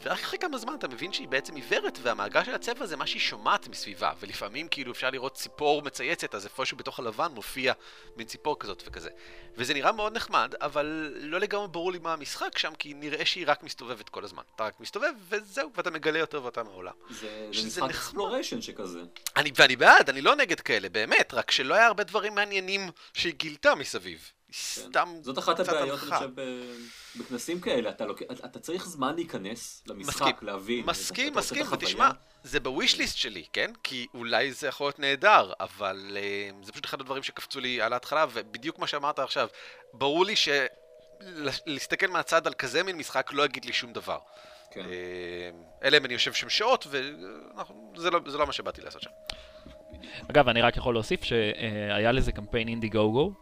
ורק אחרי כמה זמן אתה מבין שהיא בעצם עיוורת, והמעגל של הצבע זה מה שהיא שומעת מסביבה, ולפעמים כאילו אפשר לראות ציפור מצייצת, אז איפשהו בתוך הלבן מופיע מין ציפור כזאת וכזה. וזה נראה מאוד נחמד, אבל לא לגמרי ברור לי מה המשחק שם, כי נראה שהיא רק מסתובבת כל הזמן. אתה רק מסתובב, וזהו, ואתה מגלה יותר ויותר מהעולם. זה, זה משחק. exploration שכזה. אני, ואני בעד, אני לא נגד כאלה, באמת, רק שלא היה הרבה דברים מעניינים שהיא גילתה מסביב. היא סתם זאת אחת הבעיות, אני. חושב, ב- בכנסים כאלה. אתה, לוק... אתה צריך זמן להיכנס למשחק, מסכים. להבין. מסכים, אתה מסכים. ותשמע, זה ב wish list שלי, כן? כי אולי זה יכול להיות נהדר, אבל uh, זה פשוט אחד הדברים שקפצו לי על ההתחלה, ובדיוק מה שאמרת עכשיו, ברור לי שלהסתכל מהצד על כזה מין משחק לא יגיד לי שום דבר. כן. אה, אלא אם אני יושב שם שעות, וזה לא, זה לא מה שבאתי לעשות שם. אגב, אני רק יכול להוסיף שהיה לזה קמפיין אינדיגוגו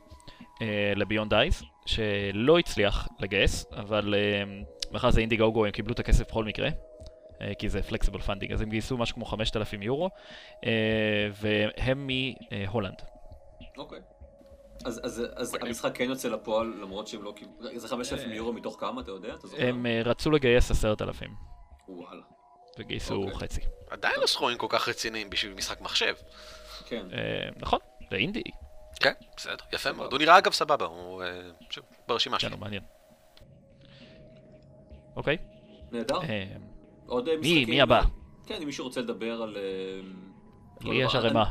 ל Beyond Eyes, שלא הצליח לגייס, אבל אה, מאחר זה אינדיגוגו הם קיבלו את הכסף בכל מקרה, אה, כי זה flexible funding, אז הם גייסו משהו כמו 5,000 יורו, אה, והם מהולנד. אוקיי. אז, אז, אז מגניב. המשחק כן יוצא לפועל, למרות שהם לא קיבלו... זה 5,000 יורו מתוך כמה, אתה יודע? אתה זוכר? הם אה, רצו לגייס 10,000, וואלה. וגייסו אוקיי. חצי. עדיין לא סכומים כל כך רציניים בשביל משחק מחשב. כן. אה, נכון, זה אינדי, כן, בסדר, יפה. מאוד. הוא נראה אגב סבבה, הוא אה, שוב, ברשימה כן, שלי. הוא מעניין. אוקיי, נהדר. אה, עוד אה, מי משחקים? מי הבא? כן, אם מישהו רוצה לדבר על... אה, לי יש ערימה.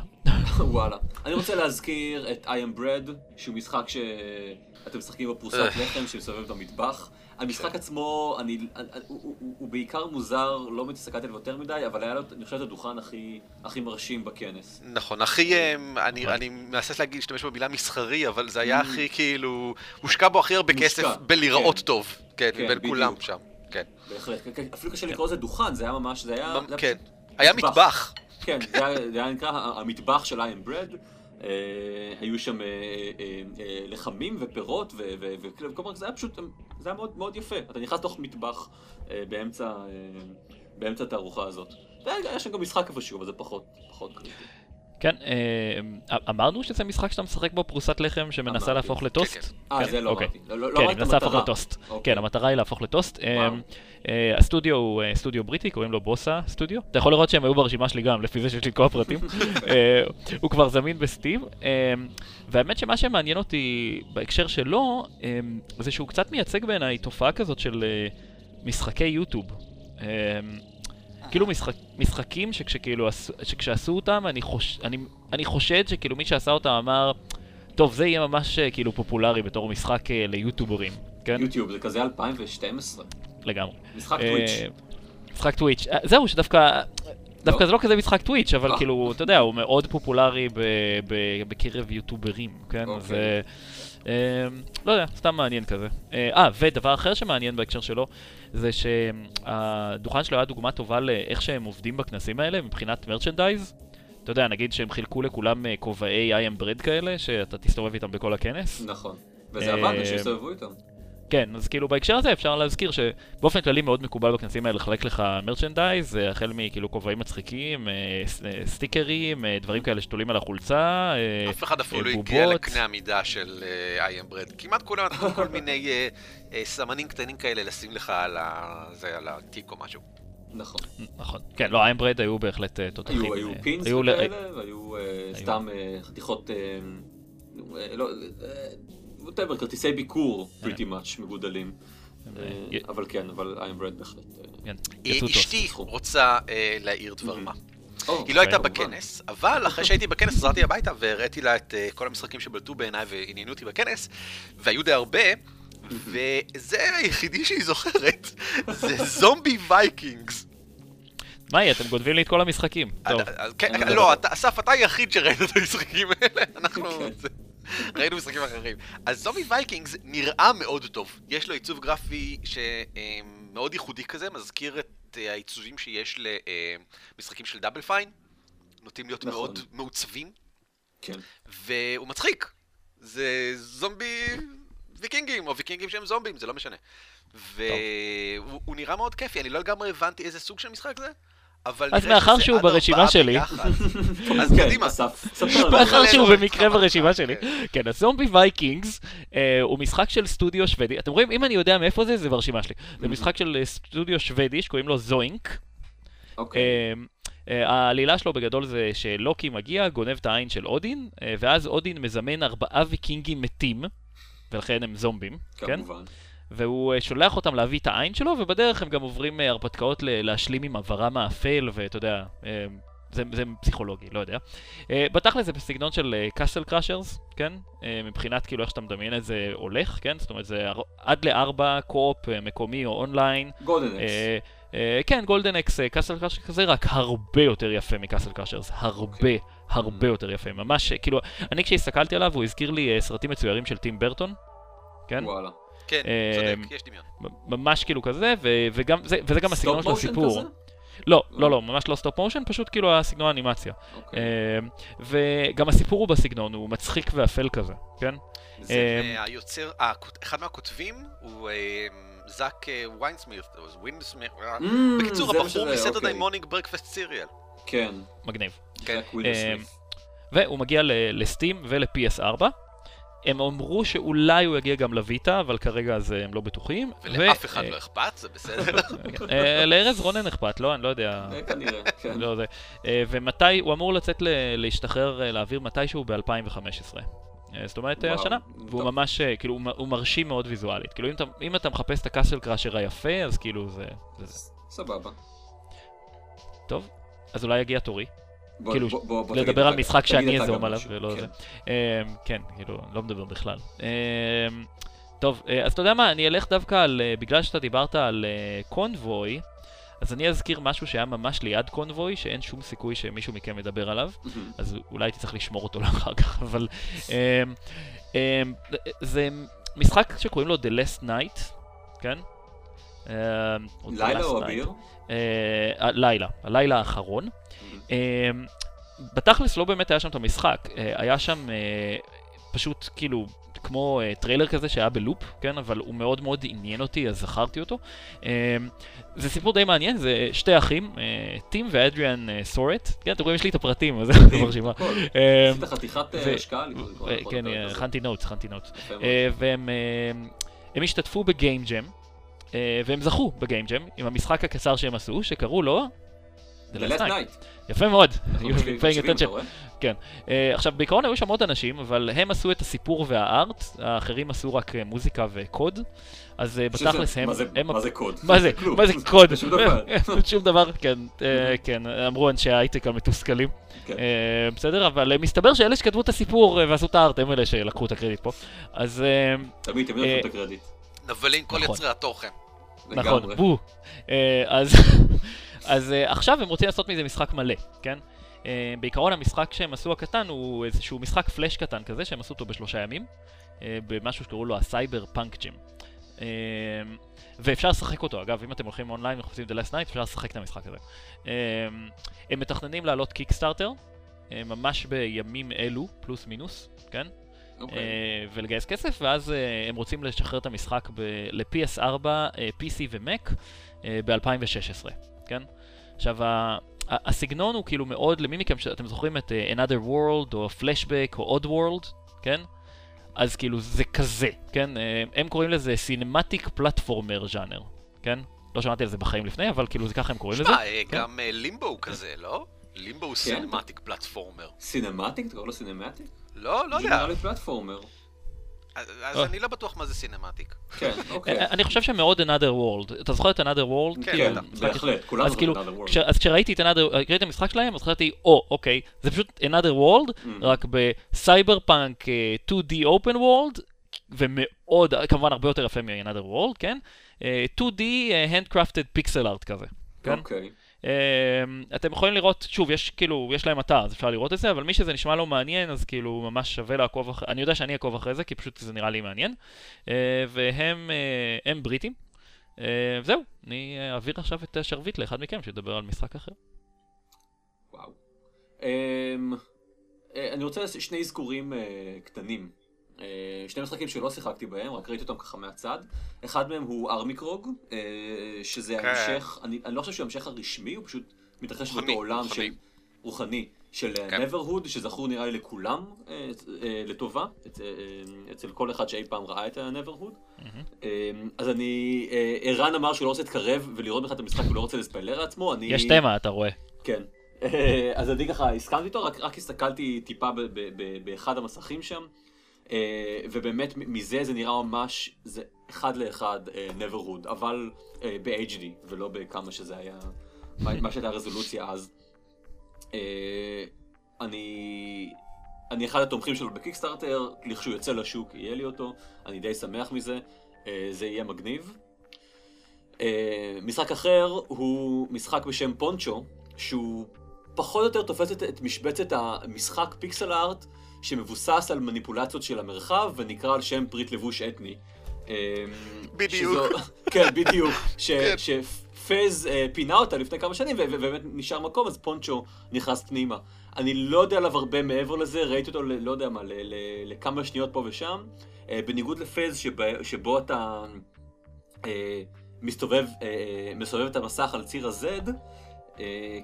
וואלה. אני רוצה להזכיר את I am bread, שהוא משחק שאתם משחקים בפרוסת אה. לחם שמסתובב במטבח. המשחק עצמו, אני, הוא, הוא, הוא, הוא בעיקר מוזר, לא הסתכלתי עליו יותר מדי, אבל היה לו, אני חושב, את הדוכן הכי, הכי מרשים בכנס. נכון, הכי, אה, אני נכון. אני מנסה להגיד, להשתמש במילה מסחרי, אבל זה היה הכי כאילו, הושקע בו הכי הרבה כסף בלהיראות כן. טוב. כן, כן, כולם בדיוק. שם. כן. בהחלט. כן, כן, אפילו קשה לקרוא לזה דוכן, זה היה ממש, זה היה... כן. היה מטבח. כן, זה היה, זה היה נקרא המטבח של I am bread. אה, היו שם אה, אה, לחמים ופירות, ו- ו- ו- וכל זה היה פשוט, זה היה מאוד, מאוד יפה. אתה נכנס לתוך מטבח באמצע, התערוכה הזאת. והיה היה שם גם משחק איפשהו, אבל זה פחות, פחות קריטי. כן, אה, אמרנו שזה משחק שאתה משחק בו פרוסת לחם שמנסה. להפוך לטוסט? כן, אה, כן, זה לא אוקיי. אמרתי. לא, לא, לא כן, היא מנסה להפוך. לטוסט. אוקיי. כן, המטרה היא להפוך לטוסט. אה. אה, הסטודיו הוא סטודיו בריטי, קוראים לו בוסה סטודיו. אתה יכול לראות שהם היו ברשימה שלי גם, לפי זה שיש לי את כל הפרטים. [LAUGHS] הוא כבר זמין בסטים. והאמת שמה שמעניין אותי בהקשר שלו, זה שהוא קצת מייצג בעיניי תופעה כזאת של משחקי יוטיוב. כאילו משחק, משחקים שכשכאילו עשו- שכשעשו אותם, אני, חוש, אני, אני חושד שכאילו מי שעשה אותם אמר, טוב, זה יהיה ממש אה, כאילו פופולרי בתור משחק אה, ליוטיוברים, כן? יוטיוב, זה כזה 2012. לגמרי. משחק אה, טוויץ'. משחק טוויץ'. אה, זהו, שדווקא... דווקא לא? זה לא כזה משחק טוויץ', אבל לא. כאילו, אתה יודע, הוא מאוד פופולרי בקרב יוטוברים, כן? אוקיי. אז... אה, לא יודע, סתם מעניין כזה. אה, אה, ודבר אחר שמעניין בהקשר שלו, זה שהדוכן שלו היה דוגמה טובה לאיך שהם עובדים בכנסים האלה מבחינת מרצ'נדייז. אתה יודע, נגיד שהם חילקו לכולם אה, כובעי I am bread כאלה, שאתה תסתובב איתם בכל הכנס. נכון. וזה אה, עבד, אנשים הסתובבו איתם. כן, אז כאילו בהקשר הזה אפשר להזכיר שבאופן כללי מאוד מקובל בכנסים האלה לחלק לך מרצ'נדייז, אה, החל מכאילו כובעים מצחיקים, אה, אה, סטיקרים, דברים כאלה שתולים על החולצה, אף אחד אפילו לא. הגיע לקנה המידה של I am bread. כמעט כולם נתנו כל מיני סמנים קטנים כאלה לשים לך על ה- זה, על התיק או משהו. נכון. נכון. כן, לא, I am Bread היו בהחלט תותחים. היו, היו pins וכאלה, והיו סתם חתיכות, לא, whatever, כרטיסי ביקור, pretty much מגודלים. אה, אה, אבל כן, אבל I am Bread בהחלט. אה, כן, אה. אשתי. רוצה להעיר דבר. מה. או, היא לא הייתה. בכנס, אבל אחרי שהייתי בכנס חזרתי הביתה והראיתי לה את כל המשחקים שבלטו בעיניי ועניינו אותי בכנס, והיו די הרבה, וזה היחידי שהיא זוכרת, זה Zombie Vikings. מה יהיה, אתם גונבים לי את כל המשחקים. טוב, כן, לא, לא אסף, אתה היחיד שראית את המשחקים האלה, אנחנו... ראינו משחקים אחרים. אז Zombie Vikings נראה מאוד טוב. יש לו עיצוב גרפי שמאוד ייחודי כזה, מזכיר את אה, העיצובים שיש למשחקים של Double Fine. נוטים להיות נכון. מאוד מעוצבים, כן. והוא מצחיק. זה זומבי ויקינגים, או ויקינגים שהם זומבים, זה לא משנה. והוא הוא נראה מאוד כיפי, אני לא לגמרי הבנתי איזה סוג של משחק זה, אבל אז מאחר שהוא ברשימה שלי-. אז קדימה. מאחר שהוא במקרה ברשימה שלי. כן. כן, אז Zombie Vikings אה, הוא משחק של סטודיו שוודי. אתם רואים, אם אני יודע מאיפה זה, זה ברשימה שלי. זה משחק של אה, סטודיו שוודי שקוראים לו Zoink. אוקיי. אה, אה, העלילה שלו בגדול זה שלוקי מגיע, גונב את העין של אודין, ואז אודין מזמן ארבעה ויקינגים מתים, ולכן הם זומבים, כן? כמובן. והוא אה, שולח אותם להביא את העין שלו, ובדרך הם גם עוברים אה, הרפתקאות להשלים עם עברם האפל, ואתה יודע, אה, זה, זה פסיכולוגי, לא יודע. בתכל'ס זה בסגנון של Castle Crashers, כן? מבחינת כאילו איך שאתה מדמיין את זה הולך, כן? זאת אומרת, זה עד לארבע co-op מקומי או אונליין. אה, כן, Golden Axe, Castle Crashers כזה, רק הרבה יותר יפה מ Castle Crashers, הרבה, אוקיי. הרבה יותר יפה. ממש, כאילו, אני כשהסתכלתי עליו, הוא הזכיר לי סרטים מצוירים של טים ברטון, כן? וואלה. כן, אה, צודק, יש דמיון. ממש כאילו כזה, וגם, זה, וזה גם הסגנון של stop motion הסיפור. כזה? לא, לא. לא, לא, ממש לא stop motion, פשוט כאילו הסגנון האנימציה. אוקיי. אה, וגם הסיפור הוא בסגנון, הוא מצחיק ואפל כזה, כן? זה אה, מהיוצר, הכות- אחד מהכותבים הוא אה, זאק אה, ויינסמית, אה, Mm, בקיצור, הבחור מ Saturday Morning Breakfast Cereal. כן. מגניב. כן. אה. והוא מגיע ל-Steam ול-PS4. הם אמרו שאולי הוא יגיע גם לויטה, אבל כרגע אז אה, הם לא בטוחים. ולאף אחד לא אכפת, זה בסדר. [LAUGHS] אה, לארז רונן אכפת, לא? אני לא יודע. אה, כנראה, כן. לא זה. ומתי, הוא אמור לצאת ל- להשתחרר, לאוויר מתישהו ב-2015. זאת אומרת, וואו, השנה. והוא טוב. ממש, אה, כאילו, הוא מרשים מאוד ויזואלית. כאילו, אם אתה- אם אתה מחפש את הקאסל קראשר היפה, אז כאילו זה זה. זה. סבבה. טוב, אז אולי יגיע תורי. בוא- כאילו, בוא- בוא- לדבר על משחק שאני אזום עליו. ולא כן. זה. אמ, כן, כאילו, לא מדבר בכלל. אמ, טוב, אה, אז אתה יודע מה, אני אלך דווקא על, אה, בגלל שאתה דיברת על אה, קונבוי, אז אני אזכיר משהו שהיה ממש ליד קונבוי, שאין שום סיכוי שמישהו מכם ידבר עליו. אז אולי הייתי צריך לשמור אותו [LAUGHS] לאחר כך, אבל... אמ, זה משחק שקוראים לו The Last Night, כן? לילה או אביר? הלילה, הלילה האחרון. אה, בתכלס לא באמת היה שם את המשחק, אה, היה שם אה, פשוט כאילו כמו אה, טריילר כזה שהיה בלופ, כן? אבל הוא מאוד מאוד עניין אותי, אז זכרתי אותו. אה, זה סיפור די מעניין, זה שתי אחים, אה, טים ואדריאן אה, סורט. כן, אתם רואים, יש לי את הפרטים, אז זה ברשימה. הכל. אה, עשית חתיכת השקעה כן, הכנתי נוטס, הכנתי נוטס. והם הם השתתפו בגיים ג'ם, והם זכו בגיים ג'ם עם המשחק הקצר שהם עשו, שקראו לו... The Last Night. יפה מאוד. attention. רואה? Uh, עכשיו, בעיקרון היו שם עוד אנשים, אבל הם עשו את הסיפור והארט, האחרים עשו רק uh, מוזיקה וקוד. אז בתכלס הם... מה זה- קוד? מה זה? מה זה קוד? זה שום דבר. [LAUGHS] שום דבר, כן, אה, כן, אמרו אנשי ההייטק המתוסכלים. כן. אה, בסדר, אבל אה, מסתבר שאלה שכתבו את הסיפור אה, ועשו את הארט, הם אלה שלקחו את הקרדיט פה. אז אה, תמיד, תמיד אה, נותנים את הקרדיט. נבלים כל נכון. יוצרי התוכן. נכון. בו. אה, אז [LAUGHS] אז אה, עכשיו הם רוצים לעשות מזה משחק מלא, כן? אה, בעיקרון המשחק שהם עשו הקטן הוא איזשהו משחק פלאש קטן כזה, שהם עשו אותו בשלושה ימים, אה, במשהו שקראו לו ה cyberpunk jam. ואפשר לשחק אותו, אגב, אם אתם הולכים אונליין ומחפשים The Last Night, אפשר לשחק את המשחק הזה. הם מתכננים לעלות קיקסטארטר, ממש בימים אלו, פלוס מינוס, כן? אוקיי. אה, ולגייס כסף, ואז הם רוצים לשחרר את המשחק ב- ל-PS4, אה, PC ו-Mac ב-2016, כן? עכשיו, ה- ה- הסגנון הוא כאילו מאוד, למי מכם שאתם זוכרים את אה, Another World, או Flashback, או Oddworld, כן? אז כאילו זה כזה, כן? אה, הם קוראים לזה Cinematic Platformer ז'אנר, כן? לא שמעתי על זה בחיים לפני, אבל כאילו זה ככה הם קוראים לזה. שמע, אה, כן. גם אה, לימבו הוא כזה, לא? לימבו הוא cinematic platformer. cinematic? אתה קורא לו cinematic? לא, לא זה יודע. נראה לי platformer. אז אה. אני לא בטוח מה זה cinematic. כן, [LAUGHS] אוקיי. אה, אני חושב שמאוד Another World. אתה זוכר את Another World? כן, כאילו, בהחלט, כאילו, זוכרים Another World. אז כשראיתי את Another, ראיתי את המשחק שלהם, אז חשבתי, או, אוקיי, זה פשוט Another World, Mm. רק בסייבר פאנק 2D Open World, ומאוד, כמובן הרבה יותר יפה מ-Another World, כן? אה, 2D אה, Handcrafted Pixel Art כזה, כן? אוקיי. Uh, אתם יכולים לראות, שוב, יש כאילו, יש להם אתר, אז אפשר לראות את זה, אבל מי שזה נשמע לו מעניין, אז כאילו ממש שווה לעקוב אחרי, אני יודע שאני אעקוב אחרי זה, כי פשוט זה נראה לי מעניין. Uh, והם uh, הם בריטים. Uh, זהו, אני אה, אעביר עכשיו את השרביט לאחד מכם שידבר על משחק אחר. וואו. אמ, אה, אני רוצה שני אזכורים אה, קטנים. אה, שני משחקים שלא שיחקתי בהם, רק ראיתי אותם ככה מהצד. אחד מהם הוא ארמיקרוג, אה, שזה כן. ההמשך, אני אני לא חושב שהוא ההמשך הרשמי, הוא פשוט מתרחש רוחני, באותו עולם רוחני. של... רוחני. של כן. נברהוד, שזכור נראה לי לכולם אה, אה, לטובה, אצ- אה, אצל כל אחד שאי פעם ראה את הנברהוד. אה, אז אני, אה, ערן אמר שהוא לא רוצה להתקרב ולראות בכלל את המשחק, הוא לא רוצה לספיילר לעצמו, אני... יש תמה, אתה רואה. כן. אה, אז אני ככה הסכמתי איתו, רק, רק הסתכלתי טיפה ב, ב, ב, באחד המסכים שם, אה, ובאמת מ- מזה זה נראה ממש, זה אחד לאחד אה, Neverhood, אבל אה, ב-HD, ולא בכמה שזה היה, מה שהייתה הרזולוציה אז. אה, אני... אני אחד התומכים שלו בקיקסטארטר, לכשהוא יוצא לשוק יהיה לי אותו, אני די שמח מזה, אה, זה יהיה מגניב. אה, משחק אחר הוא משחק בשם פונצ'ו, שהוא פחות או יותר תופס את משבצת המשחק פיקסל ארט, שמבוסס על מניפולציות של המרחב, ונקרא על שם פריט לבוש אתני. אה, בדיוק. שזו- כן, בדיוק. [LAUGHS] ש, כן. שפז אה, פינה אותה לפני כמה שנים, ובאמת נשאר מקום, אז פונצ'ו נכנס פנימה. אני לא יודע עליו הרבה מעבר לזה, ראיתי אותו, לא יודע מה, ל- ל- לכמה שניות פה ושם. אה, בניגוד לפז, שב- שבו אתה אה, מסתובב, מסובב את המסך על ציר ה-Z,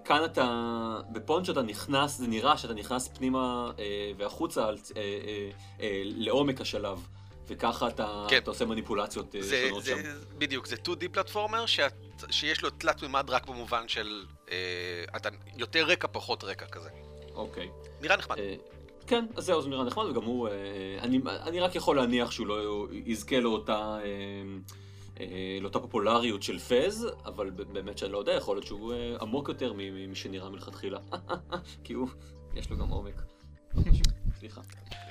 כאן אתה, בפונצ'ו אתה נכנס, זה נראה שאתה נכנס פנימה אה, והחוצה אה, אה, אה, לעומק השלב, וככה אתה, כן. אתה עושה מניפולציות אה, זה, שונות זה, שם. בדיוק, זה 2D פלטפורמר שאת, שיש לו תלת מימד רק במובן של אה, אתה יותר רקע, פחות רקע כזה. אוקיי. נראה נחמד. אה, כן, אז זהו, זה נראה נחמד, וגם הוא, אה, אני, אני רק יכול להניח שהוא לא יזכה לאותה, אה, אה, לאותה פופולריות של פז, אבל באמת שאני לא יודע, יכול להיות שהוא אה, עמוק יותר ממי שנראה מלכתחילה. [LAUGHS] כי הוא, יש לו גם עומק. סליחה.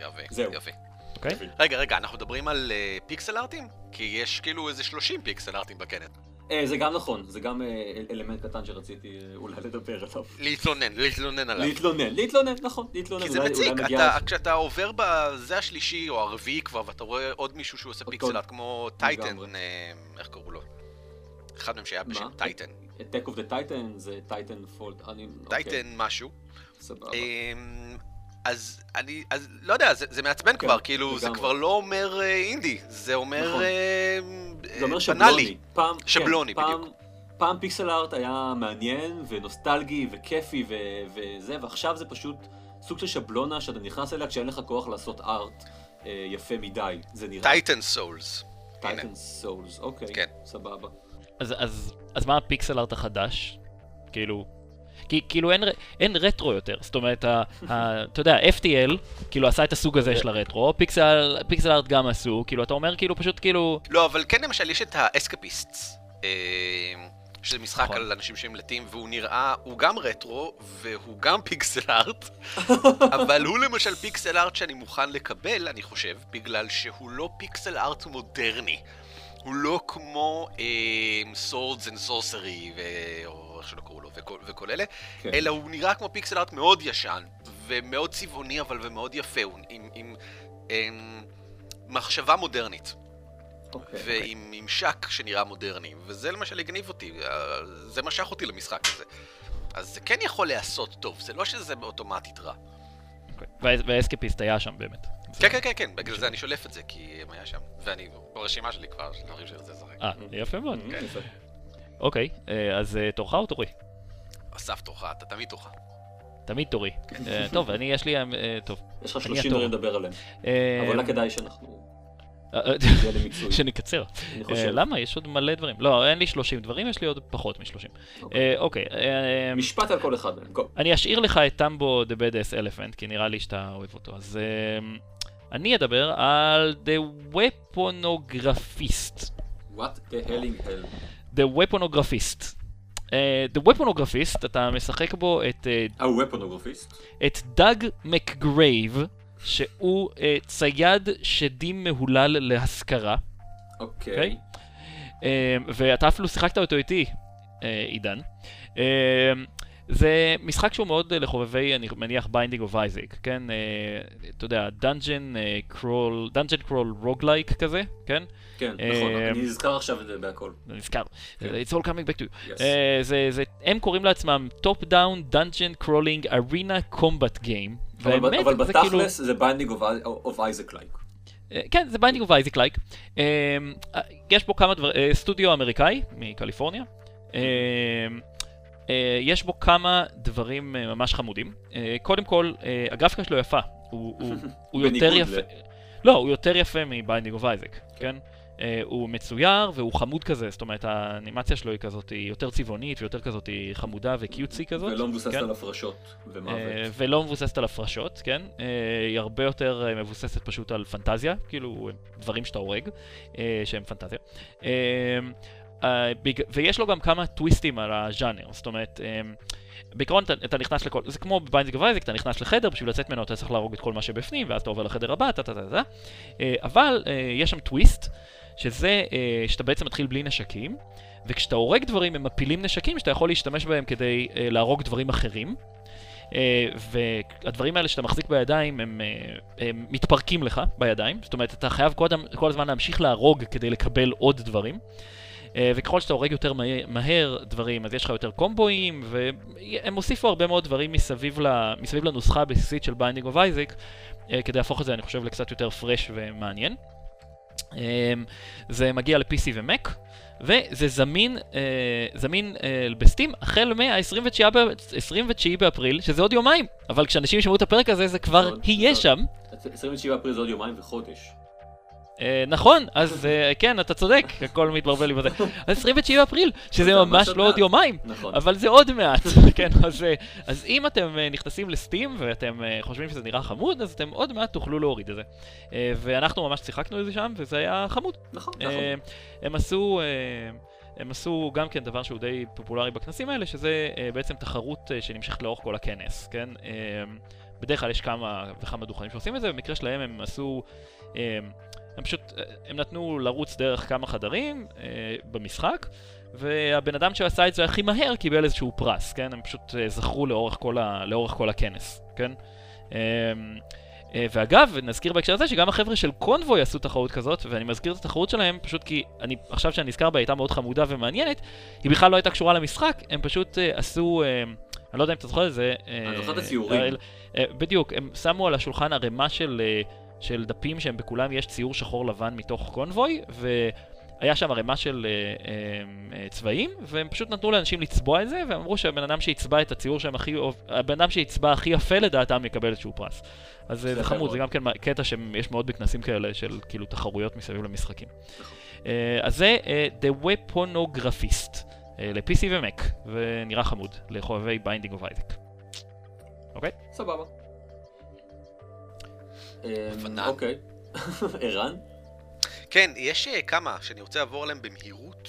יפה, זהו. יפה. אוקיי? רגע, רגע, אנחנו מדברים על אה, פיקסל ארטים? כי יש כאילו איזה 30 פיקסל ארטים בקנט. אה, זה גם נכון, זה גם אה, אל- אלמנט קטן שרציתי אה, אולי לדבר עליו. להתלונן, להתלונן עליו. להתלונן, להתלונן, נכון, להתלונן. כי זה מציק, כשאתה עובר בזה השלישי או הרביעי כבר, ואתה רואה עוד מישהו שהוא עושה אותו- pixel art, כמו Titan, איך קראו לו? אחד מהם שהיה בשם? Titan. Attack of the Titan זה Titanfall. אוקיי, Titan משהו. סבבה. אז אני, אז לא יודע, זה, זה מעצבן כן, כבר, כאילו, זה לגמרי. כבר לא אומר אה, אינדי, זה אומר נכון. אה, זה אומר אה, שבלוני. בנאלי. פעם, שבלוני, כן, פעם, בדיוק. פעם pixel art היה מעניין ונוסטלגי וכיפי ו- וזה, ועכשיו זה פשוט סוג של שבלונה שאתה נכנס אליה כשאין לך כוח לעשות art אה, יפה מדי, זה נראה. Titan Souls. Titan Souls, אוקיי, כן. סבבה. אז, אז, אז מה ה pixel art החדש? כאילו... כי כאילו אין, אין רטרו יותר, זאת אומרת, ה, ה, אתה יודע, FTL, כאילו עשה את הסוג הזה של הרטרו, pixel, pixel art גם עשו, כאילו אתה אומר כאילו פשוט כאילו, לא, אבל כן למשל יש את האסקפיסטס, אה, שזה משחק נכון. על אנשים שמלטים, והוא נראה, הוא גם רטרו, והוא גם פיקסל ארט, [LAUGHS] אבל הוא למשל פיקסל ארט שאני מוכן לקבל, אני חושב, בגלל שהוא לא פיקסל ארט מודרני. הוא לא כמו אה, Swords and Sorcery, ו... או איך שלא קראו לו, וכל, וכל אלה, כן. אלא הוא נראה כמו פיקסל ארט מאוד ישן, ומאוד צבעוני אבל ומאוד יפה, הוא, עם, עם, עם מחשבה מודרנית. אוקיי. ועם ממשק שנראה מודרני, וזה למשל הגניב אותי, אה, זה משך אותי למשחק הזה. אז זה כן יכול להיעשות טוב, זה לא שזה אוטומטית רע. וה- והאסקפיסט היה שם באמת. כן, כן, כן, כן, בגלל זה אני שולף את זה, כי הם היה שם. ואני ברשימה שלי כבר, של דברים שאני רוצה לשחק. אה, יפה מאוד. כן. אוקיי, אה, אז אה, תורך או תורי? אסף תורך, אתה תמיד תורך. תמיד תורי. אה, טוב, אני, יש לי... טוב. יש לך אני 30 התור. דברים לדבר עליהם. אבל אולי כדאי שאנחנו. שנקצר. למה? יש עוד מלא דברים. לא, אין לי 30 דברים, יש לי עוד פחות מ-30. אוקיי. אוקיי, משפט על כל אחד. אני אשאיר לך את טמבו The Badass Elephant, כי נראה לי שאתה אוהב אותו. אז אני אדבר על The Weaponographist. What the hell in hell. The Weaponographist. אה, The Weaponographist, אתה משחק בו את אה, ה Weaponographist. את דאג מקגרייב, שהוא אה, צייד שדים מהולל להשכרה, אוקיי. אוקיי? אה, ואתה אפילו שיחקת אותו איתי, אה, עידן. אה, זה משחק שהוא מאוד אה, לחובבי, אני מניח, Binding of Isaac, כן? אה, אתה יודע, dungeon crawl, dungeon crawl roguelike כזה, כן? כן, אה, נכון. אני נזכר עכשיו את זה בהכל. נזכר. כן. It's all coming back to you. Yes. זה, זה, הם קוראים לעצמם top down dungeon crawling arena combat game. אבל ב- אבל זה כאילו... בתכלס זה Binding of Isaac like. כן, זה Binding of Isaac like. יש בו כמה דברים, סטודיו אמריקאי מקליפורניה. אה, יש בו כמה דברים אה, ממש חמודים. אה, קודם כל, הגרפיקה שלו יפה. הוא, הוא, [LAUGHS] הוא יותר יפה. ל- לא, הוא יותר יפה מ Binding of Isaac, כן? הוא מצויר והוא חמוד כזה, זאת אומרת האנימציה שלו היא כזאת, היא יותר צבעונית ויותר כזאת היא חמודה ו cutesy כזאת. ולא מבוססת כן? על הפרשות ומוות. ולא מבוססת על הפרשות, כן? היא הרבה יותר מבוססת פשוט על פנטזיה, כאילו דברים שאתה הורג, שהם פנטזיה. אה, ויש לו גם כמה טוויסטים על הז'אנר, זאת אומרת, אה, בעיקרון אתה, אתה נכנס לכל, זה כמו ב Binding of Isaac, אתה נכנס לחדר, בשביל לצאת ממנו אתה צריך להרוג את כל מה שבפנים, ואז אתה עובר לחדר הבא, טה טה טה טה. אה, אבל אה, יש שם טוויסט, שזה שאתה בעצם מתחיל בלי נשקים, וכשאתה הורג דברים הם מפילים נשקים שאתה יכול להשתמש בהם כדי להרוג דברים אחרים. אה, והדברים האלה שאתה מחזיק בידיים הם, אה, הם מתפרקים לך בידיים, זאת אומרת אתה חייב כל, כל הזמן להמשיך להרוג כדי לקבל עוד דברים. אה, וככל שאתה הורג יותר מהר, מהר דברים, אז יש לך יותר קומבואים, והם הוסיפו הרבה מאוד דברים מסביב, ל, מסביב לנוסחה הבסיסית של Binding of Isaac, כדי להפוך את זה, אני חושב, לקצת יותר fresh ומעניין. אה, זה מגיע ל-PC ו-Mac, וזה זמין, אה, זמין ב Steam החל מה-29 ב- באפריל, שזה עוד יומיים, אבל כשאנשים ישמעו את הפרק הזה זה כבר יהיה. שם. 27 אפריל זה עוד יומיים וחודש. אה, נכון, אז אה, כן, אתה צודק, הכל מתברבל לי בזה. אז 29 באפריל, שזה זה ממש לא עוד. יומיים, נכון. אבל זה עוד מעט, [LAUGHS] כן, אז, אה, אז אם אתם נכנסים לסטים ואתם חושבים שזה נראה חמוד, אז אתם עוד מעט תוכלו להוריד את זה. ואנחנו ממש שיחקנו את זה שם, וזה היה חמוד. נכון, נכון. הם עשו... הם עשו גם כן דבר שהוא די פופולרי בכנסים האלה, שזה אה, בעצם תחרות אה, שנמשכת לאורך כל הכנס, כן? אה, בדרך כלל יש כמה וכמה דוכנים שעושים את זה, במקרה שלהם הם עשו... אה, הם פשוט, אה, הם נתנו לרוץ דרך כמה חדרים אה, במשחק, והבן אדם שעשה את זה הכי מהר קיבל איזשהו פרס, כן? הם פשוט אה, זכרו לאורך כל, ה, לאורך כל הכנס, כן? אה, אה, ואגב, נזכיר בהקשר הזה שגם החבר'ה של קונבוי עשו תחרות כזאת, ואני מזכיר את התחרות שלהם פשוט כי אני, עכשיו שאני נזכר בה, הייתה מאוד חמודה ומעניינת, היא בכלל לא הייתה קשורה למשחק, הם פשוט אה, עשו, אה, אני לא יודע אם אתה זוכר את זה, אה, אני זוכר את הציורים. אה, בדיוק, הם שמו על השולחן ערימה של, של דפים שהם בכולם יש ציור שחור לבן מתוך קונבוי, והיה שם ערימה של אה, אה, אה, צבעים, והם פשוט נתנו לאנשים לצבוע את זה, והם אמרו שהבן אדם שיצבע את הציור שהם הכי, אוהב- הבן אדם שיצבע הכי יפה לדעתם יקבל איזשהו פרס. אז אה, זה זה חמוד, מאוד. זה גם כן קטע שיש מאוד בכנסים כאלה של כאילו תחרויות מסביב למשחקים. אה, אז זה אה, The Weaponographist, ל-PC ו-Mac, ונראה חמוד, לחובבי Binding of Isaac. אוקיי? סבבה. אמ. אוקיי. [LAUGHS] ערן? כן, יש אה, כמה שאני רוצה לעבור עליהם במהירות.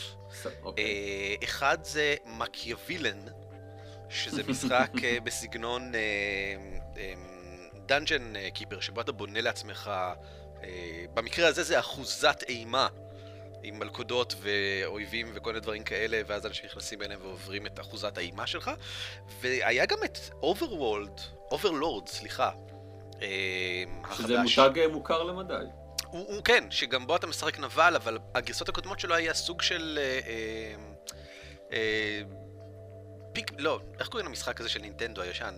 אוקיי. אה, אחד זה Machiavillain, שזה [LAUGHS] משחק אה, בסגנון Dungeon Keeper, שבו אתה בונה לעצמך, במקרה הזה זה אחוזת אימה. עם מלכודות ואויבים וכל מיני דברים כאלה, ואז אנשים נכנסים אליהם ועוברים את אחוזת האימה שלך. והיה גם את Overworld, Overlord, סליחה. אה, שזה החדש. מותג אה, מוכר למדי. הוא, הוא כן, שגם בו אתה משחק נבל, אבל הגרסות הקודמות שלו היה סוג של... אה, אה, אה, Pik... לא, איך קוראים למשחק הזה של נינטנדו הישן?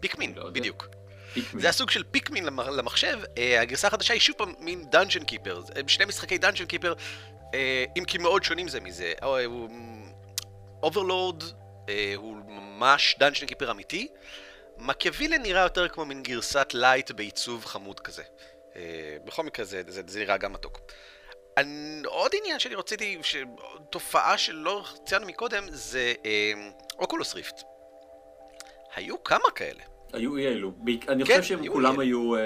Pikmin, לא. בדיוק. Pikmin. זה הסוג של Pikmin למ- למחשב, אה, הגרסה החדשה היא שוב פעם מין Dungeon Keeper, שני משחקי Dungeon Keeper, אה, אם כי מאוד שונים זה מזה. Overlord הוא ממש Dungeon Keeper אמיתי, Machiavillain נראה יותר כמו מין גרסת light בעיצוב חמוד כזה. אה, בכל מקרה זה, זה, זה נראה גם מתוק. אני, עוד עניין שאני רציתי, ש... תופעה שלא ציינו מקודם, זה אה, Oculus Rift. היו כמה כאלה. היו אי אלו. בעיק- אני כן, חושב שהם היו כולם היו, אה,